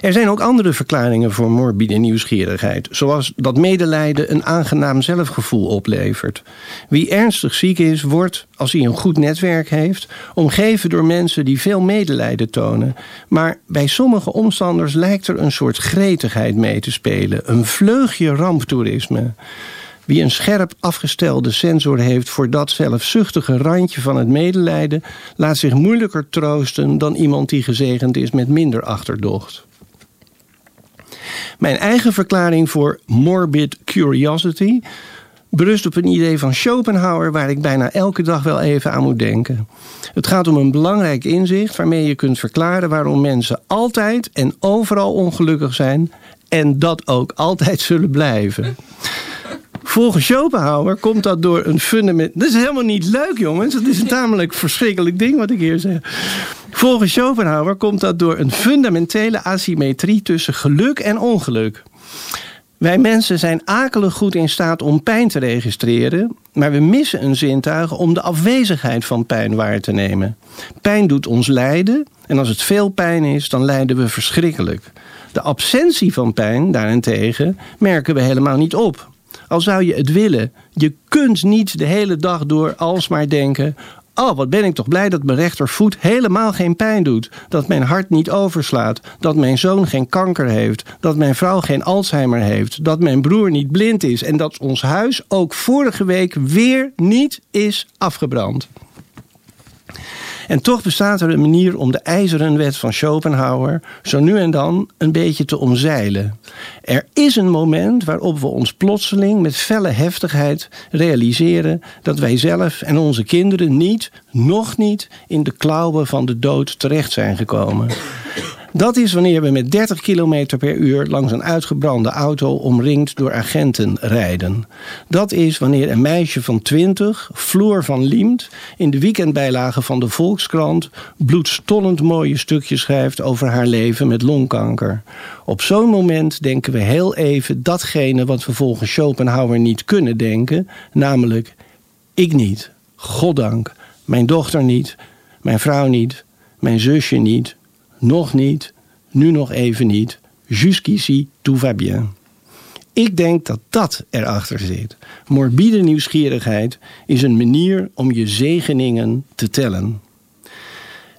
Er zijn ook andere verklaringen voor morbide nieuwsgierigheid, zoals dat medelijden een aangenaam zelfgevoel oplevert. Wie ernstig ziek is, wordt, als hij een goed netwerk heeft, omgeven door mensen die veel medelijden tonen. Maar bij sommige omstanders lijkt er een soort gretigheid mee te spelen, een vleugje ramptoerisme. Wie een scherp afgestelde sensor heeft voor dat zelfzuchtige randje van het medelijden, laat zich moeilijker troosten dan iemand die gezegend is met minder achterdocht. Mijn eigen verklaring voor morbid curiosity berust op een idee van Schopenhauer waar ik bijna elke dag wel even aan moet denken. Het gaat om een belangrijk inzicht waarmee je kunt verklaren waarom mensen altijd en overal ongelukkig zijn en dat ook altijd zullen blijven. Volgens Schopenhauer komt dat door een fundament. Dat is helemaal niet leuk, jongens. Dat is een tamelijk verschrikkelijk ding wat ik hier zeg. Volgens Schopenhauer komt dat door een fundamentele asymmetrie tussen geluk en ongeluk. Wij mensen zijn akelig goed in staat om pijn te registreren, maar we missen een zintuig om de afwezigheid van pijn waar te nemen. Pijn doet ons lijden en als het veel pijn is, dan lijden we verschrikkelijk. De absentie van pijn daarentegen merken we helemaal niet op. Al zou je het willen, je kunt niet de hele dag door alsmaar denken: Oh, wat ben ik toch blij dat mijn rechtervoet helemaal geen pijn doet. Dat mijn hart niet overslaat. Dat mijn zoon geen kanker heeft. Dat mijn vrouw geen Alzheimer heeft. Dat mijn broer niet blind is. En dat ons huis ook vorige week weer niet is afgebrand. En toch bestaat er een manier om de ijzeren wet van Schopenhauer zo nu en dan een beetje te omzeilen. Er is een moment waarop we ons plotseling met felle heftigheid realiseren dat wij zelf en onze kinderen niet, nog niet, in de klauwen van de dood terecht zijn gekomen. Dat is wanneer we met 30 km per uur langs een uitgebrande auto omringd door agenten rijden. Dat is wanneer een meisje van 20, Floor van Liemt, in de weekendbijlage van de Volkskrant bloedstollend mooie stukjes schrijft over haar leven met longkanker. Op zo'n moment denken we heel even datgene wat we volgens Schopenhauer niet kunnen denken, namelijk ik niet, goddank, mijn dochter niet, mijn vrouw niet, mijn zusje niet, nog niet, nu nog even niet. Jusqu'ici, tout va bien. Ik denk dat dat erachter zit. Morbide nieuwsgierigheid is een manier om je zegeningen te tellen.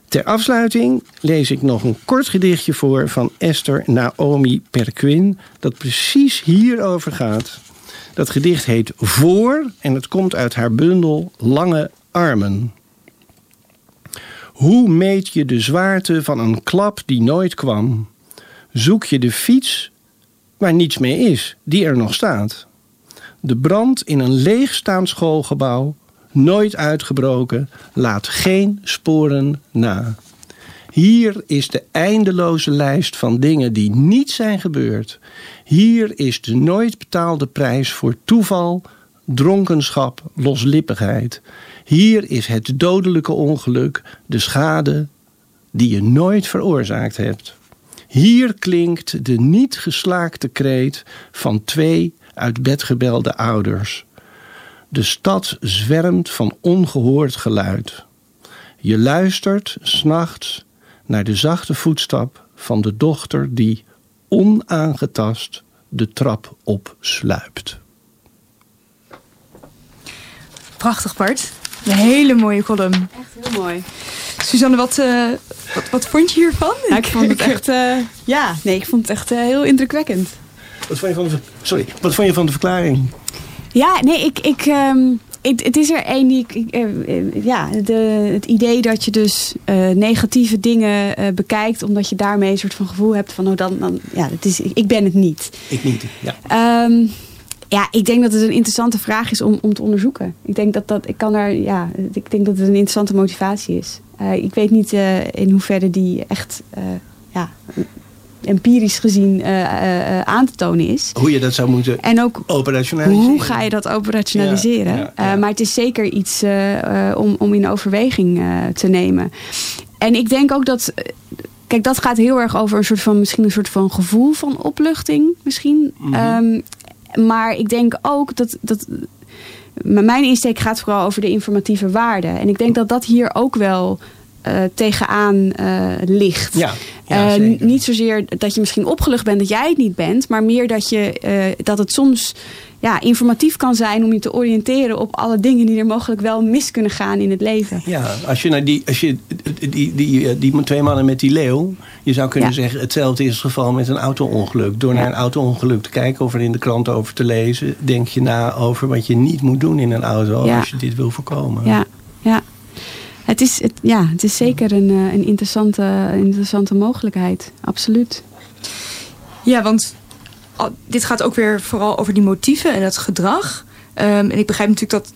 Ter afsluiting lees ik nog een kort gedichtje voor van Esther Naomi Perquin, dat precies hierover gaat. Dat gedicht heet Voor en het komt uit haar bundel Lange Armen. Hoe meet je de zwaarte van een klap die nooit kwam? Zoek je de fiets waar niets mee is, die er nog staat? De brand in een leegstaand schoolgebouw, nooit uitgebroken, laat geen sporen na. Hier is de eindeloze lijst van dingen die niet zijn gebeurd. Hier is de nooit betaalde prijs voor toeval, dronkenschap, loslippigheid. Hier is het dodelijke ongeluk, de schade die je nooit veroorzaakt hebt. Hier klinkt de niet geslaakte kreet van twee uit bed gebelde ouders. De stad zwermt van ongehoord geluid. Je luistert s'nachts naar de zachte voetstap van de dochter die onaangetast de trap opsluipt. Prachtig, Bart. Een hele mooie column. Echt heel mooi. Suzanne, wat, uh, wat, wat, vond je hiervan? Ja, ik vond het echt, uh, ja, nee, ik vond het echt uh, heel indrukwekkend. Wat vond je van de, sorry, wat vond je van de verklaring? Ja, nee, ik, ik, um, ik het is er één die ik, ja, de, het idee dat je dus negatieve dingen bekijkt, omdat je daarmee een soort van gevoel hebt van, oh dan, dan ja, het is, ik ben het niet. Ik niet, ja. Um, Ja, ik denk dat het een interessante vraag is om, om te onderzoeken. Ik denk dat dat, ik kan daar, ja, ik denk dat het een interessante motivatie is. Uh, ik weet niet uh, in hoeverre die echt, uh, ja, empirisch gezien aan te tonen is. Hoe je dat zou moeten en ook operationaliseren. Hoe ga je dat operationaliseren? Ja, ja, ja. maar het is zeker iets om, om in overweging te nemen. En ik denk ook dat Kijk, dat gaat heel erg over een soort van, misschien een soort van gevoel van opluchting, misschien. Mm -hmm. um, maar ik denk ook dat, dat. Mijn insteek gaat vooral over de informatieve waarde. En ik denk dat dat hier ook wel uh, tegenaan uh, ligt. Ja, ja uh, niet zozeer dat je misschien opgelucht bent dat jij het niet bent, maar meer dat, je, dat het soms ja, informatief kan zijn om je te oriënteren op alle dingen die er mogelijk wel mis kunnen gaan in het leven. Ja, als je naar die, als je, die, die, die, twee mannen met die leeuw, je zou kunnen ja. zeggen hetzelfde is het geval met een auto-ongeluk. Door naar een auto-ongeluk te kijken of er in de krant over te lezen, denk je na over wat je niet moet doen in een auto ja. als je dit wil voorkomen. Ja, ja. Het is, ja, het is zeker een, een interessante, interessante mogelijkheid. Absoluut. Ja, want dit gaat ook weer vooral over die motieven en het gedrag. Um, en ik begrijp natuurlijk dat,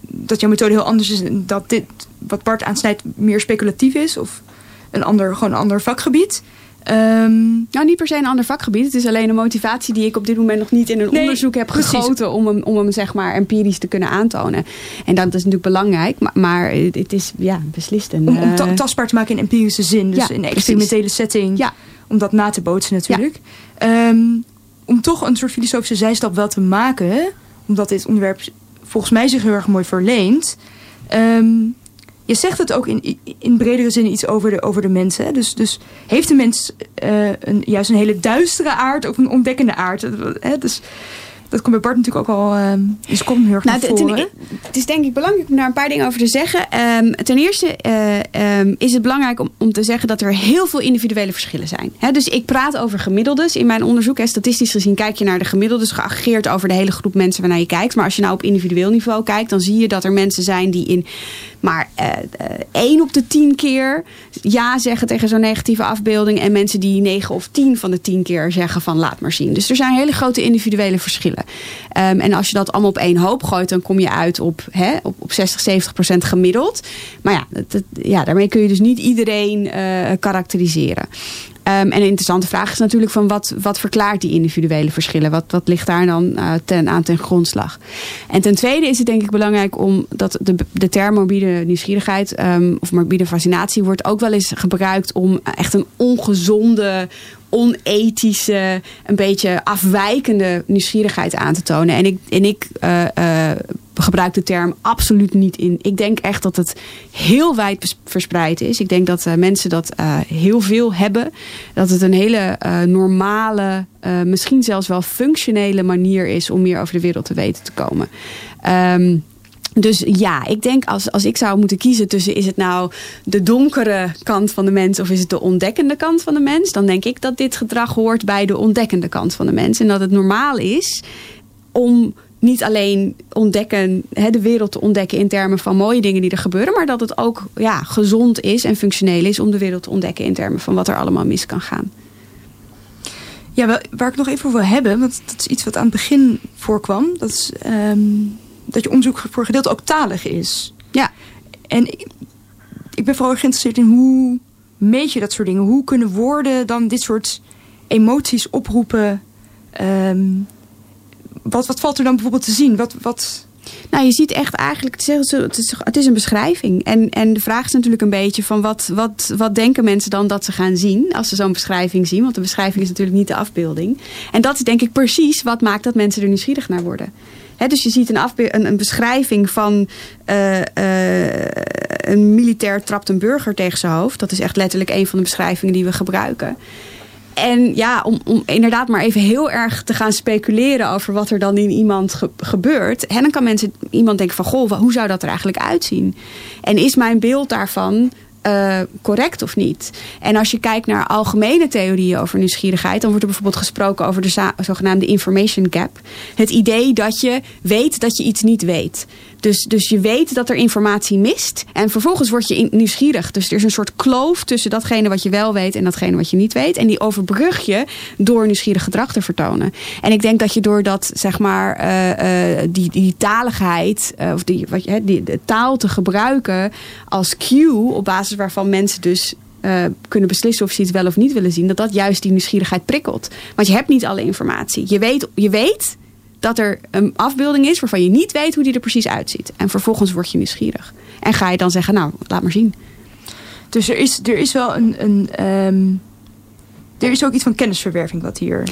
dat jouw methode heel anders is. En dat dit, wat Bart aansnijdt, meer speculatief is. Of een ander, gewoon een ander vakgebied. Um, nou, niet per se een ander vakgebied. Het is alleen een motivatie die ik op dit moment nog niet in een nee, onderzoek heb precies. gegoten om hem, om hem zeg maar empirisch te kunnen aantonen. En dat is natuurlijk belangrijk, maar, maar het is ja, beslist een. Om, om tastbaar te maken in empirische zin, dus ja, in een experimentele setting. Ja. Om dat na te bootsen natuurlijk. Ja. Um, om toch een soort filosofische zijstap wel te maken, omdat dit onderwerp volgens mij zich heel erg mooi verleent. Um, je zegt het ook in, in bredere zin iets over de, over de mens. Hè? Dus, dus heeft de mens uh, een, juist een hele duistere aard of een ontdekkende aard? Hè? Dus dat komt bij Bart natuurlijk ook al um, dus komt heel erg nou, naar voren. Het is denk ik belangrijk om daar een paar dingen over te zeggen. Um, ten eerste uh, um, is het belangrijk om, om te zeggen dat er heel veel individuele verschillen zijn. He, dus ik praat over gemiddeldes in mijn onderzoek. He, statistisch gezien kijk je naar de gemiddeldes geaggregeerd over de hele groep mensen waarnaar je kijkt. Maar als je nou op individueel niveau kijkt, dan zie je dat er mensen zijn die in maar uh, één op de tien keer ja zeggen tegen zo'n negatieve afbeelding. En mensen die negen of tien van de tien keer zeggen van laat maar zien. Dus er zijn hele grote individuele verschillen. Um, en als je dat allemaal op één hoop gooit, dan kom je uit op, hè, op, op 60, 70 procent gemiddeld. Maar ja, dat, ja, daarmee kun je dus niet iedereen uh, karakteriseren. Um, en een interessante vraag is natuurlijk van wat, wat verklaart die individuele verschillen? Wat, wat ligt daar dan uh, ten, aan ten grondslag? En ten tweede is het denk ik belangrijk om dat de, de term morbide nieuwsgierigheid um, of morbide fascinatie wordt ook wel eens gebruikt om echt een ongezonde onethische, een beetje afwijkende nieuwsgierigheid aan te tonen. En ik, en ik uh, uh, gebruik de term absoluut niet in. Ik denk echt dat het heel wijd verspreid is. Ik denk dat uh, mensen dat heel veel hebben. Dat het een hele normale, misschien zelfs wel functionele manier is om meer over de wereld te weten te komen. Um, dus ja, ik denk als, als ik zou moeten kiezen tussen is het nou de donkere kant van de mens of is het de ontdekkende kant van de mens, dan denk ik dat dit gedrag hoort bij de ontdekkende kant van de mens. En dat het normaal is om niet alleen ontdekken, hè, de wereld te ontdekken in termen van mooie dingen die er gebeuren, maar dat het ook ja, gezond is en functioneel is om de wereld te ontdekken in termen van wat er allemaal mis kan gaan. Ja, waar ik nog even over wil hebben, want dat is iets wat aan het begin voorkwam. Dat is um, dat je onderzoek voor gedeelte ook talig is. Ja. En ik, ik ben vooral geïnteresseerd in hoe meet je dat soort dingen? Hoe kunnen woorden dan dit soort emoties oproepen? Um, wat, wat valt er dan bijvoorbeeld te zien? Wat, wat... Nou, je ziet echt eigenlijk, het is, een beschrijving. En, en de vraag is natuurlijk een beetje van wat, wat, wat denken mensen dan dat ze gaan zien als ze zo'n beschrijving zien? Want de beschrijving is natuurlijk niet de afbeelding. En dat is denk ik precies wat maakt dat mensen er nieuwsgierig naar worden. Dus je ziet een, een, beschrijving van uh, uh, een militair trapt een burger tegen zijn hoofd. Dat is echt letterlijk een van de beschrijvingen die we gebruiken. En ja, om, om inderdaad maar even heel erg te gaan speculeren over wat er dan in iemand ge gebeurt. En dan kan mensen, iemand denken van, goh, hoe zou dat er eigenlijk uitzien? En is mijn beeld daarvan eh, correct of niet? En als je kijkt naar algemene theorieën over nieuwsgierigheid, dan wordt er bijvoorbeeld gesproken over de zogenaamde information gap. Het idee dat je weet dat je iets niet weet. Dus, dus je weet dat er informatie mist. En vervolgens word je nieuwsgierig. Dus er is een soort kloof tussen datgene wat je wel weet en datgene wat je niet weet. En die overbrug je door nieuwsgierig gedrag te vertonen. En ik denk dat je door dat, zeg maar, eh, eh, die, die taligheid, eh, of die, wat je, die, de taal te gebruiken als cue, op basis waarvan mensen dus kunnen beslissen of ze iets wel of niet willen zien, dat dat juist die nieuwsgierigheid prikkelt. Want je hebt niet alle informatie. Je weet, je weet dat er een afbeelding is waarvan je niet weet hoe die er precies uitziet. En vervolgens word je nieuwsgierig. En ga je dan zeggen, nou, laat maar zien. Dus er is, er is wel een. een ehm, er is ook iets van kennisverwerving wat hier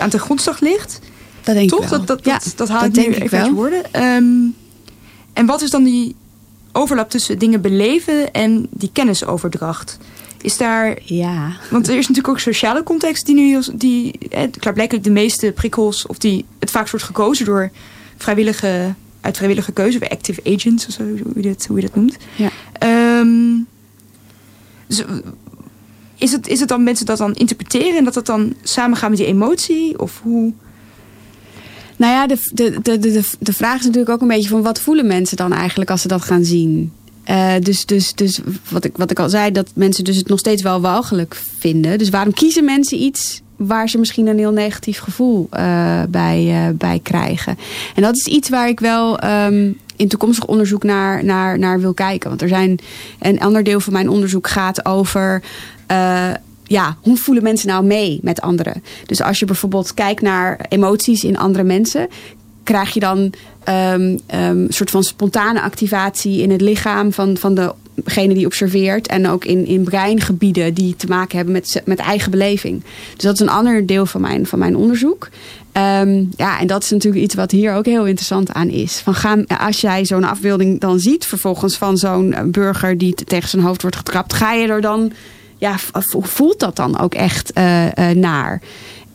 aan ten grondslag ligt. Dat denk Toch? ik wel. Dat, dat, ja, dat, dat haal ik nu denk ik even uit je woorden. Ehm, en wat is dan die overlap tussen dingen beleven en die kennisoverdracht? Is daar Ja. Want er is natuurlijk ook sociale context die nu heel, die eh, klaarblijkelijk de meeste prikkels of die het vaakst wordt gekozen door vrijwillige uit vrijwillige keuze, of active agents of zo, hoe je dat, hoe je dat noemt. Ja. Ehm, dus, is, het, is het dan mensen dat dan interpreteren en dat dat dan samengaan met die emotie? Of hoe? Nou ja, de, de, de, de, de vraag is natuurlijk ook een beetje van wat voelen mensen dan eigenlijk als ze dat gaan zien? Eh, dus dus, dus wat, ik, wat ik al zei, dat mensen dus het nog steeds wel walgelijk vinden. Dus waarom kiezen mensen iets waar ze misschien een heel negatief gevoel eh, bij, eh, bij krijgen? En dat is iets waar ik wel ehm, in toekomstig onderzoek naar, naar, naar wil kijken. Want er zijn een ander deel van mijn onderzoek gaat over. ja, hoe voelen mensen nou mee met anderen? Dus als je bijvoorbeeld kijkt naar emoties in andere mensen, krijg je dan ehm, ehm, een soort van spontane activatie in het lichaam van, van degene die observeert. En ook in, in breingebieden die te maken hebben met, met eigen beleving. Dus dat is een ander deel van mijn, van mijn onderzoek. Ehm, ja, en dat is natuurlijk iets wat hier ook heel interessant aan is. Van gaan, als jij zo'n afbeelding dan ziet, vervolgens van zo'n eh, burger die tegen zijn hoofd wordt getrapt, ga je er dan, ja, voelt dat dan ook echt eh, eh, naar?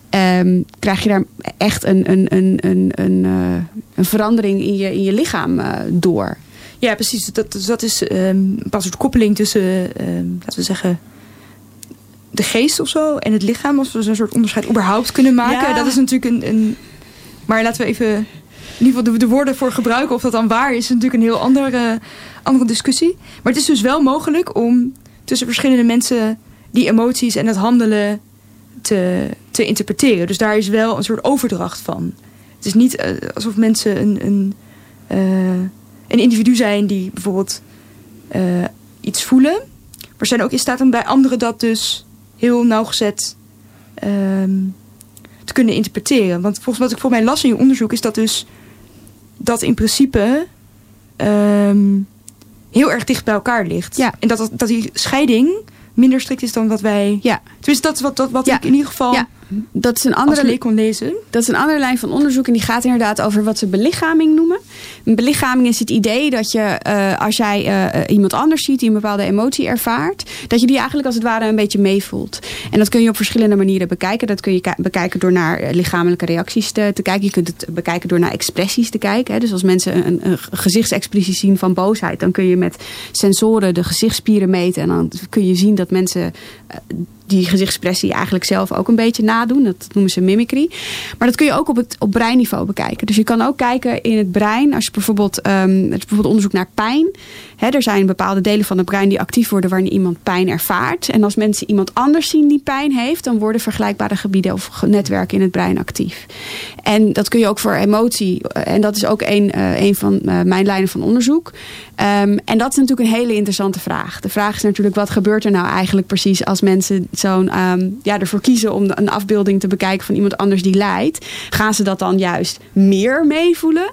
Ehm, krijg je daar echt een, een, een, een, een, eh, een verandering in je, in je lichaam eh, door? Ja, precies. Dat, dat is ehm, een bepaald soort koppeling tussen, ehm, laten we zeggen, de geest of zo en het lichaam. Als we zo'n soort onderscheid überhaupt kunnen maken. Ja. Dat is natuurlijk een, een. Maar laten we even in ieder geval de, de woorden voor gebruiken. Of dat dan waar is, is natuurlijk een heel andere, andere discussie. Maar het is dus wel mogelijk om tussen verschillende mensen die emoties en het handelen te, te interpreteren. Dus daar is wel een soort overdracht van. Het is niet eh, alsof mensen een, een, eh, een individu zijn die bijvoorbeeld eh, iets voelen. Maar zijn ook in staat om bij anderen dat dus heel nauwgezet ehm, te kunnen interpreteren. Want volgens wat ik voor mij las in je onderzoek is dat dus dat in principe ehm, heel erg dicht bij elkaar ligt. Ja. En dat, dat, dat die scheiding minder strikt is dan wat wij... Ja. Tenminste, dat is wat, dat, wat Ja. ik in ieder geval Ja. Dat is een andere leek kon lezen. Dat is een andere lijn van onderzoek en die gaat inderdaad over wat ze belichaming noemen. Een belichaming is het idee dat je, eh, als jij eh, iemand anders ziet die een bepaalde emotie ervaart, dat je die eigenlijk als het ware een beetje meevoelt. En dat kun je op verschillende manieren bekijken. Dat kun je ki- bekijken door naar eh, lichamelijke reacties te, te kijken. Je kunt het bekijken door naar expressies te kijken. Hè. Dus als mensen een, een gezichtsexpressie zien van boosheid, dan kun je met sensoren de gezichtsspieren meten. En dan kun je zien dat mensen die gezichtsexpressie eigenlijk zelf ook een beetje nadoen. Dat noemen ze mimicry. Maar dat kun je ook op, het, op breinniveau bekijken. Dus je kan ook kijken in het brein. Als je bijvoorbeeld, ehm, het is bijvoorbeeld onderzoek naar pijn. Hè, er zijn bepaalde delen van het brein die actief worden wanneer iemand pijn ervaart. En als mensen iemand anders zien die pijn heeft, dan worden vergelijkbare gebieden of netwerken in het brein actief. En dat kun je ook voor emotie. eh, En dat is ook een, een van eh, mijn lijnen van onderzoek. Ehm, en dat is natuurlijk een hele interessante vraag. De vraag is natuurlijk, wat gebeurt er nou eigenlijk precies als mensen zo'n ehm, ja, ervoor kiezen om een afbeelding te bekijken van iemand anders die lijdt? Gaan ze dat dan juist meer meevoelen?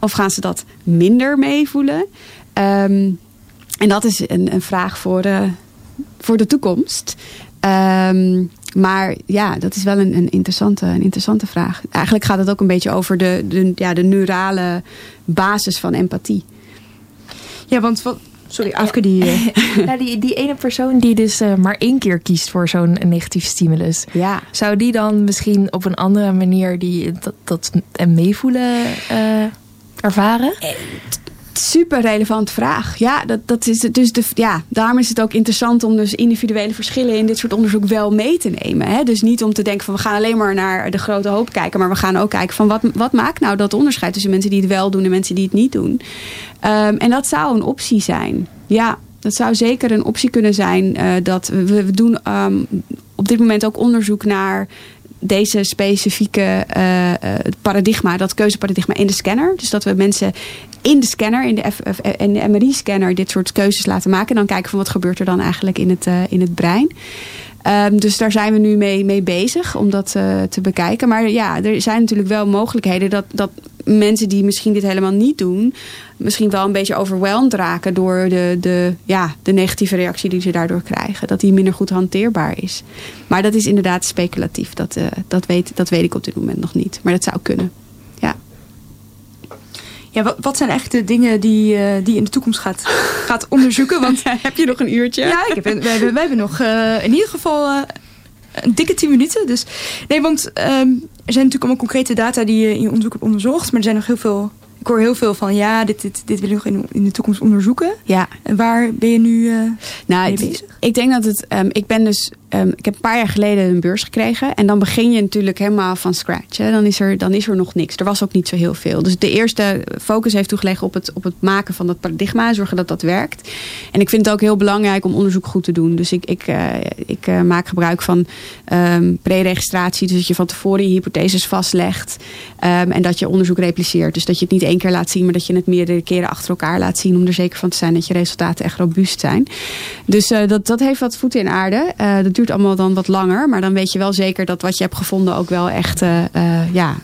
Of gaan ze dat minder meevoelen? Ehm, en dat is een, een vraag voor, eh, voor de toekomst. Ehm, maar ja, dat is wel een, een, interessante, een interessante vraag. Eigenlijk gaat het ook een beetje over de, de, ja, de neurale basis van empathie. Ja, want. Sorry, Afke die... eh, die, die ene persoon die dus eh, maar één keer kiest voor zo'n negatief stimulus. Ja. Zou die dan misschien op een andere manier die, dat, dat en meevoelen eh, ervaren? Super relevante vraag. Ja, dat, dat is het. Dus de, ja, daarom is het ook interessant om dus individuele verschillen in dit soort onderzoek wel mee te nemen. Hè? Dus niet om te denken van we gaan alleen maar naar de grote hoop kijken, maar we gaan ook kijken van wat, wat maakt nou dat onderscheid tussen mensen die het wel doen en mensen die het niet doen. Um, en dat zou een optie zijn. Ja, dat zou zeker een optie kunnen zijn. Uh, dat we, we doen um, op dit moment ook onderzoek naar deze specifieke uh, paradigma, dat keuzeparadigma in de scanner. Dus dat we mensen in de scanner, in de, de MRI-scanner, dit soort keuzes laten maken. En dan kijken van wat gebeurt er dan eigenlijk in het, uh, in het brein. Um, dus daar zijn we nu mee, mee bezig om dat te bekijken. Maar ja, er zijn natuurlijk wel mogelijkheden dat, dat mensen die misschien dit helemaal niet doen, misschien wel een beetje overweldigd raken door de, de, ja, de negatieve reactie die ze daardoor krijgen. Dat die minder goed hanteerbaar is. Maar dat is inderdaad speculatief. Dat, uh, dat, weet, dat weet ik op dit moment nog niet. Maar dat zou kunnen. Ja. Ja, wat, wat zijn eigenlijk de dingen die, uh, die in de toekomst gaat, gaat onderzoeken? Want heb je nog een uurtje? Ja, ik heb, we, hebben, nog uh, in ieder geval een dikke 10 minuten. Dus, nee, want um, er zijn natuurlijk allemaal concrete data die je in je onderzoek hebt onderzocht. Maar er zijn nog heel veel ik hoor heel veel van ja, dit, dit, dit wil je nog in, in de toekomst onderzoeken. Ja. En waar ben je nu uh, nou, mee bezig? Ik denk dat het. Um, ik ben dus. Um, ik heb een paar jaar geleden een beurs gekregen. En dan begin je natuurlijk helemaal van scratch. Hè. Dan, is er, dan is er nog niks. Er was ook niet zo heel veel. Dus de eerste focus heeft toegelegd op het, op het maken van dat paradigma. Zorgen dat dat werkt. En ik vind het ook heel belangrijk om onderzoek goed te doen. Dus ik, ik, uh, ik uh, maak gebruik van um, pre-registratie. Dus dat je van tevoren je hypotheses vastlegt. en dat je onderzoek repliceert. Dus dat je het niet één keer laat zien, maar dat je het meerdere keren achter elkaar laat zien. Om er zeker van te zijn dat je resultaten echt robuust zijn. Dus uh, dat, dat heeft wat voeten in aarde. Dat duurt allemaal dan wat langer. Maar dan weet je wel zeker dat wat je hebt gevonden ook wel echt uh, ja,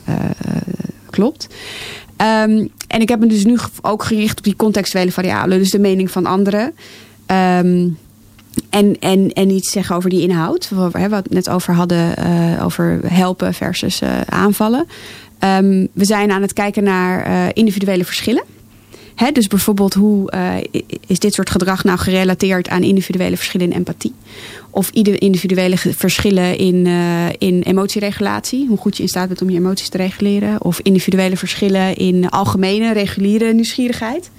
klopt. Um, en ik heb me dus nu ook gericht op die contextuele variabelen. Dus de mening van anderen. Um, en, en, en iets zeggen over die inhoud. Waar we het net over hadden. over helpen versus aanvallen. Um, we zijn aan het kijken naar individuele verschillen. Dus bijvoorbeeld hoe uh, is dit soort gedrag nou gerelateerd aan individuele verschillen in empathie? Of individuele verschillen in, uh, in emotieregulatie. Hoe goed je in staat bent om je emoties te reguleren. Of individuele verschillen in algemene, reguliere nieuwsgierigheid.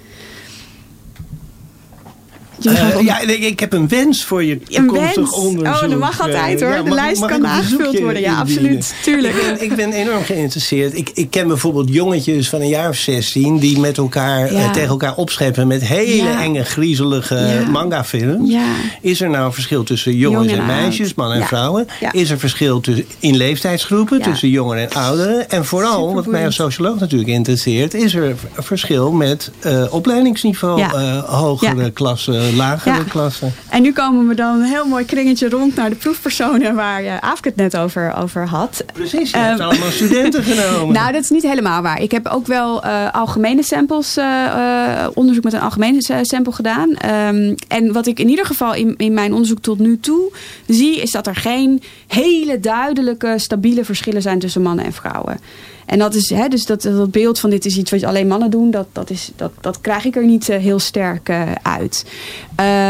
Uh, ja, ik heb een wens voor je toekomstig onderzoek. Oh, dat mag altijd hoor. Ja, de mag, lijst mag kan aangevuld worden. Ja, absoluut. Tuurlijk. Ik ben, ik ben, enorm geïnteresseerd. Ik, ik ken bijvoorbeeld jongetjes van een jaar of 16 die met elkaar ja. uh, tegen elkaar opscheppen met hele ja. enge, griezelige manga-films. Is er nou een verschil tussen jongens Jong en, en meisjes, mannen en vrouwen? Is er verschil tussen, in leeftijdsgroepen tussen jongeren en ouderen? En vooral, wat mij als socioloog natuurlijk interesseert, is er verschil met uh, opleidingsniveau, hogere klassen lagere ja. klassen. En nu komen we dan een heel mooi kringetje rond naar de proefpersonen waar je Aafke het net over, over had. Precies, je um, hebt allemaal studenten genomen. Nou, dat is niet helemaal waar. Ik heb ook wel uh, algemene samples, uh, onderzoek met een algemene sample gedaan. Um, en wat ik in ieder geval in, in mijn onderzoek tot nu toe zie, is dat er geen hele duidelijke, stabiele verschillen zijn tussen mannen en vrouwen. En dat is, hè, dus dat, dat beeld van dit is iets wat alleen mannen doen, dat, dat, is, dat, dat krijg ik er niet uh, heel sterk uh, uit.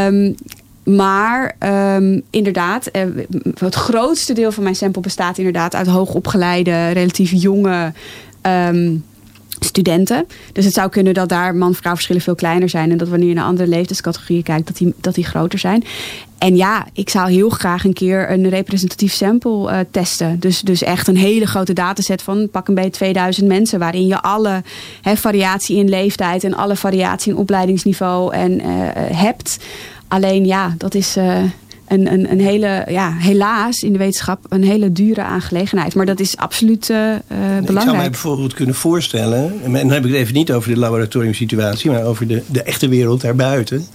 Um, maar um, inderdaad, uh, het grootste deel van mijn sample bestaat inderdaad uit hoogopgeleide, relatief jonge um, studenten. Dus het zou kunnen dat daar man-vrouw verschillen veel kleiner zijn. En dat wanneer je naar andere leeftijdscategorieën kijkt, dat die, dat die groter zijn. En ja, ik zou heel graag een keer een representatief sample uh, testen. Dus, dus echt een hele grote dataset van pak een beetje 2000 mensen. Waarin je alle variatie in leeftijd en alle variatie in opleidingsniveau en, uh, hebt. Alleen ja, dat is... een, een, een hele, ja, helaas in de wetenschap een hele dure aangelegenheid. Maar dat is absoluut uh, belangrijk. Ik zou mij bijvoorbeeld kunnen voorstellen, en dan heb ik het even niet over de laboratoriumsituatie, maar over de, de echte wereld daarbuiten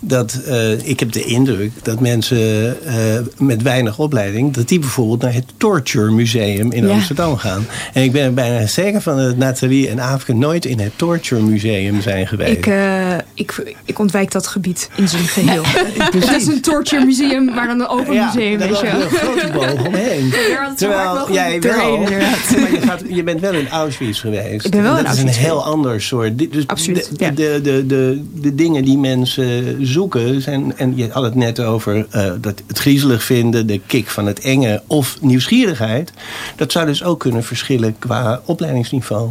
dat uh, ik heb de indruk dat mensen uh, met weinig opleiding, dat die bijvoorbeeld naar het Torture Museum in ja. Amsterdam gaan. En ik ben er bijna zeker van dat Nathalie en Afrika nooit in het Torture Museum zijn geweest. Ik, uh, ik, ik ontwijk dat gebied in zijn geheel. het is een Torture Museum, maar dan een open ja, museum. Weet je. een grote boog omheen. Terwijl jij wel, maar je, gaat, je bent wel in Auschwitz geweest. Ik ben wel dat in is een heel ander soort. Dus Absoluut. De, de, de, de, de dingen die mensen zoeken. Zijn, en je had het net over uh, dat het griezelig vinden, de kick van het enge of nieuwsgierigheid. Dat zou dus ook kunnen verschillen qua opleidingsniveau.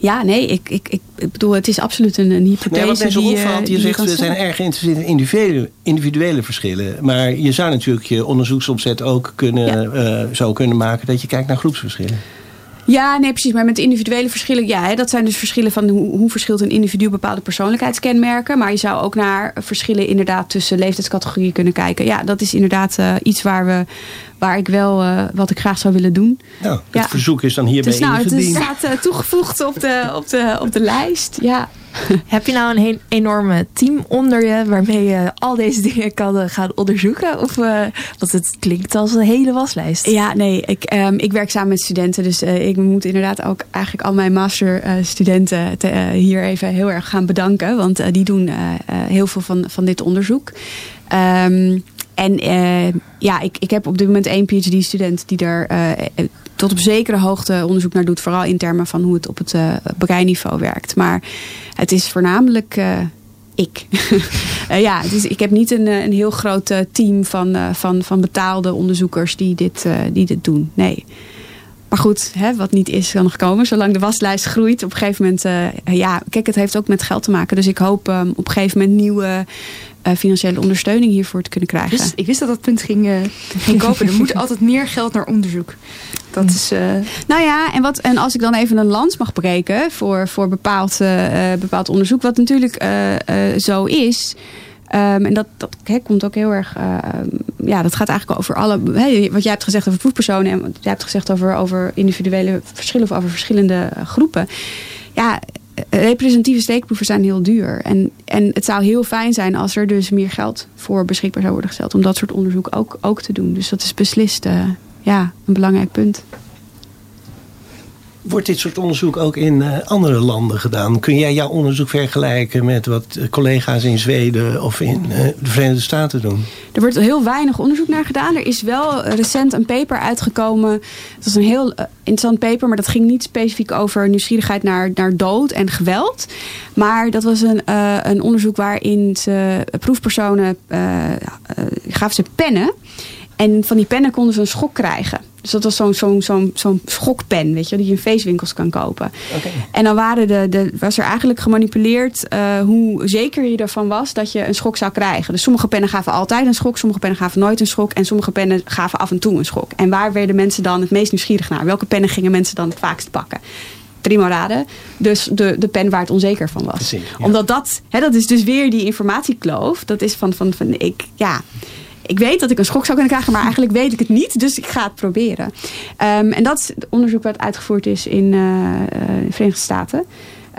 Ja, nee, ik, ik, ik, bedoel, het is absoluut een, een hypothese. Nee, wat zo die, eh, opvalt, je die zegt we zijn erg geïnteresseerd in individuele, individuele verschillen. Maar je zou natuurlijk je onderzoeksopzet ook kunnen, eh, zo kunnen maken dat je kijkt naar groepsverschillen. Ja, nee, precies. Maar met individuele verschillen, ja, hè, dat zijn dus verschillen van hoe, hoe verschilt een individu bepaalde persoonlijkheidskenmerken. Maar je zou ook naar verschillen inderdaad tussen leeftijdscategorieën kunnen kijken. Ja, dat is inderdaad eh, iets waar we, waar ik wel, eh, wat ik graag zou willen doen. Nou, het Ja. verzoek is dan hierbij Dus nou, het ingediend. staat eh, toegevoegd op de, op, de, op de lijst. Ja. Heb je nou een enorme team onder je waarmee je al deze dingen kan eh, gaan onderzoeken? Of, eh, want het klinkt als een hele waslijst. Ja, nee, ik, ehm, ik werk samen met studenten. Dus eh, ik moet inderdaad ook eigenlijk al mijn masterstudenten te- eh, hier even heel erg gaan bedanken. Want die doen heel veel van, van dit onderzoek. Ehm, en ja, ik, ik heb op dit moment één PhD-student die eh, tot op zekere hoogte onderzoek naar doet. Vooral in termen van hoe het op het eh breinniveau werkt. Maar het is voornamelijk eh, ik. Eh, ja, dus ik heb niet een, een heel groot team van, van, van betaalde onderzoekers die dit, die dit doen. Nee. Maar goed, hè, wat niet is, kan nog komen. Zolang de waslijst groeit, op een gegeven moment... eh, ja, kijk, het heeft ook met geld te maken. Dus ik hoop eh, op een gegeven moment nieuwe eh, financiële ondersteuning hiervoor te kunnen krijgen. Dus ik wist dat dat punt ging, eh, ging kopen. Er moet altijd meer geld naar onderzoek. Dat is... Nou ja, en, wat, en als ik dan even een lans mag breken voor, voor bepaald, bepaald onderzoek, wat natuurlijk zo is. Ehm, en dat, dat komt ook heel erg. eh, ja, dat gaat eigenlijk over alle. wat jij hebt gezegd over proefpersonen en wat jij hebt gezegd over, over individuele verschillen of over verschillende eh, groepen. Ja, eh, representatieve steekproeven zijn heel duur. En, en het zou heel fijn zijn als er dus meer geld voor beschikbaar zou worden gesteld om dat soort onderzoek ook, ook te doen. Dus dat is beslist eh, ja, een belangrijk punt. Wordt dit soort onderzoek ook in eh, andere landen gedaan? Kun jij jouw onderzoek vergelijken met wat eh, collega's in Zweden of in eh, de Verenigde Staten doen? Er wordt heel weinig onderzoek naar gedaan. Er is wel recent een paper uitgekomen. Het was een heel interessant paper, maar dat ging niet specifiek over nieuwsgierigheid naar, naar dood en geweld. Maar dat was een, een onderzoek waarin ze proefpersonen gaven ze pennen. En van die pennen konden ze een schok krijgen. Dus dat was zo'n zo'n zo'n zo'n schokpen, weet je, die je in feestwinkels kan kopen. En dan waren de, de, was er eigenlijk gemanipuleerd eh, hoe zeker je ervan was dat je een schok zou krijgen. Dus sommige pennen gaven altijd een schok, sommige pennen gaven nooit een schok en sommige pennen gaven af en toe een schok. En waar werden mensen dan het meest nieuwsgierig naar? Welke pennen gingen mensen dan het vaakst pakken? Prima raden. Dus de, de pen waar het onzeker van was. Precies, ja. Omdat dat, hè, dat is dus weer die informatiekloof. Dat is van, van, van ik, ja, ik weet dat ik een schok zou kunnen krijgen, maar eigenlijk weet ik het niet. Dus ik ga het proberen. Ehm, en dat is het onderzoek wat uitgevoerd is in eh, eh, de Verenigde Staten.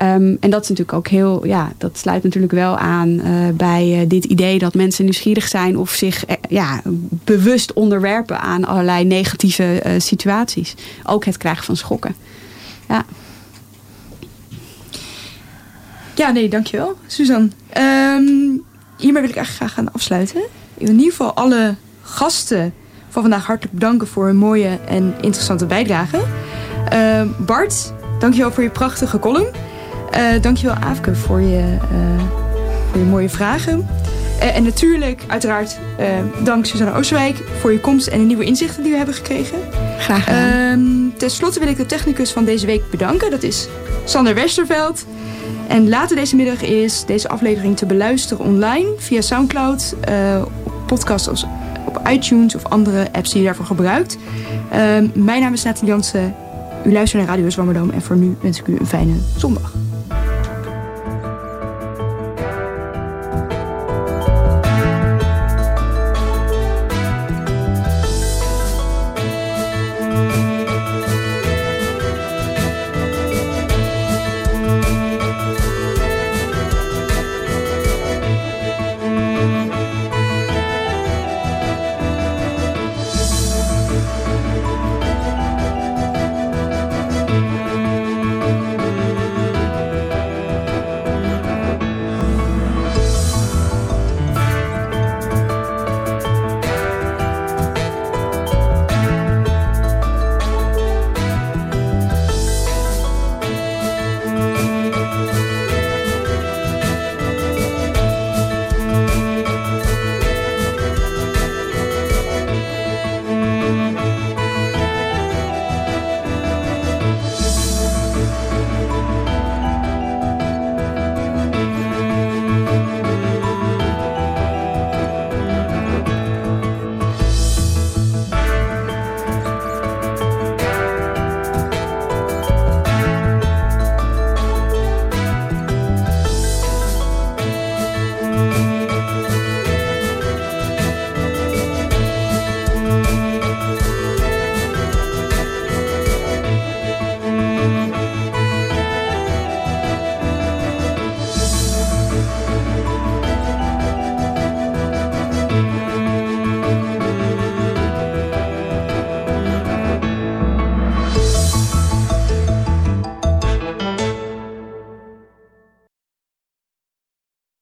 Ehm, en dat is natuurlijk ook heel, ja, dat sluit natuurlijk wel aan eh, bij eh, dit idee dat mensen nieuwsgierig zijn of zich eh, ja, bewust onderwerpen aan allerlei negatieve eh, situaties. Ook het krijgen van schokken. Ja. Ja, nee, dankjewel, Suzanne. Ehm, hiermee wil ik eigenlijk graag gaan afsluiten. In ieder geval alle gasten van vandaag hartelijk bedanken voor hun mooie en interessante bijdrage. Ehm, Bart, dankjewel voor je prachtige column. Eh dankjewel Aafke voor je, eh, voor je mooie vragen. En natuurlijk, uiteraard, dank Suzanne Oosterwijk voor je komst en de nieuwe inzichten die we hebben gekregen. Graag gedaan. Ehm ten slotte wil ik de technicus van deze week bedanken. Dat is Sander Westerveld. En later deze middag is deze aflevering te beluisteren online via Soundcloud, op podcasts als- op iTunes of andere apps die je daarvoor gebruikt. Ehm, mijn naam is Nathalie Jansen. U luistert naar Radio Zwammerdam en voor nu wens ik u een fijne zondag.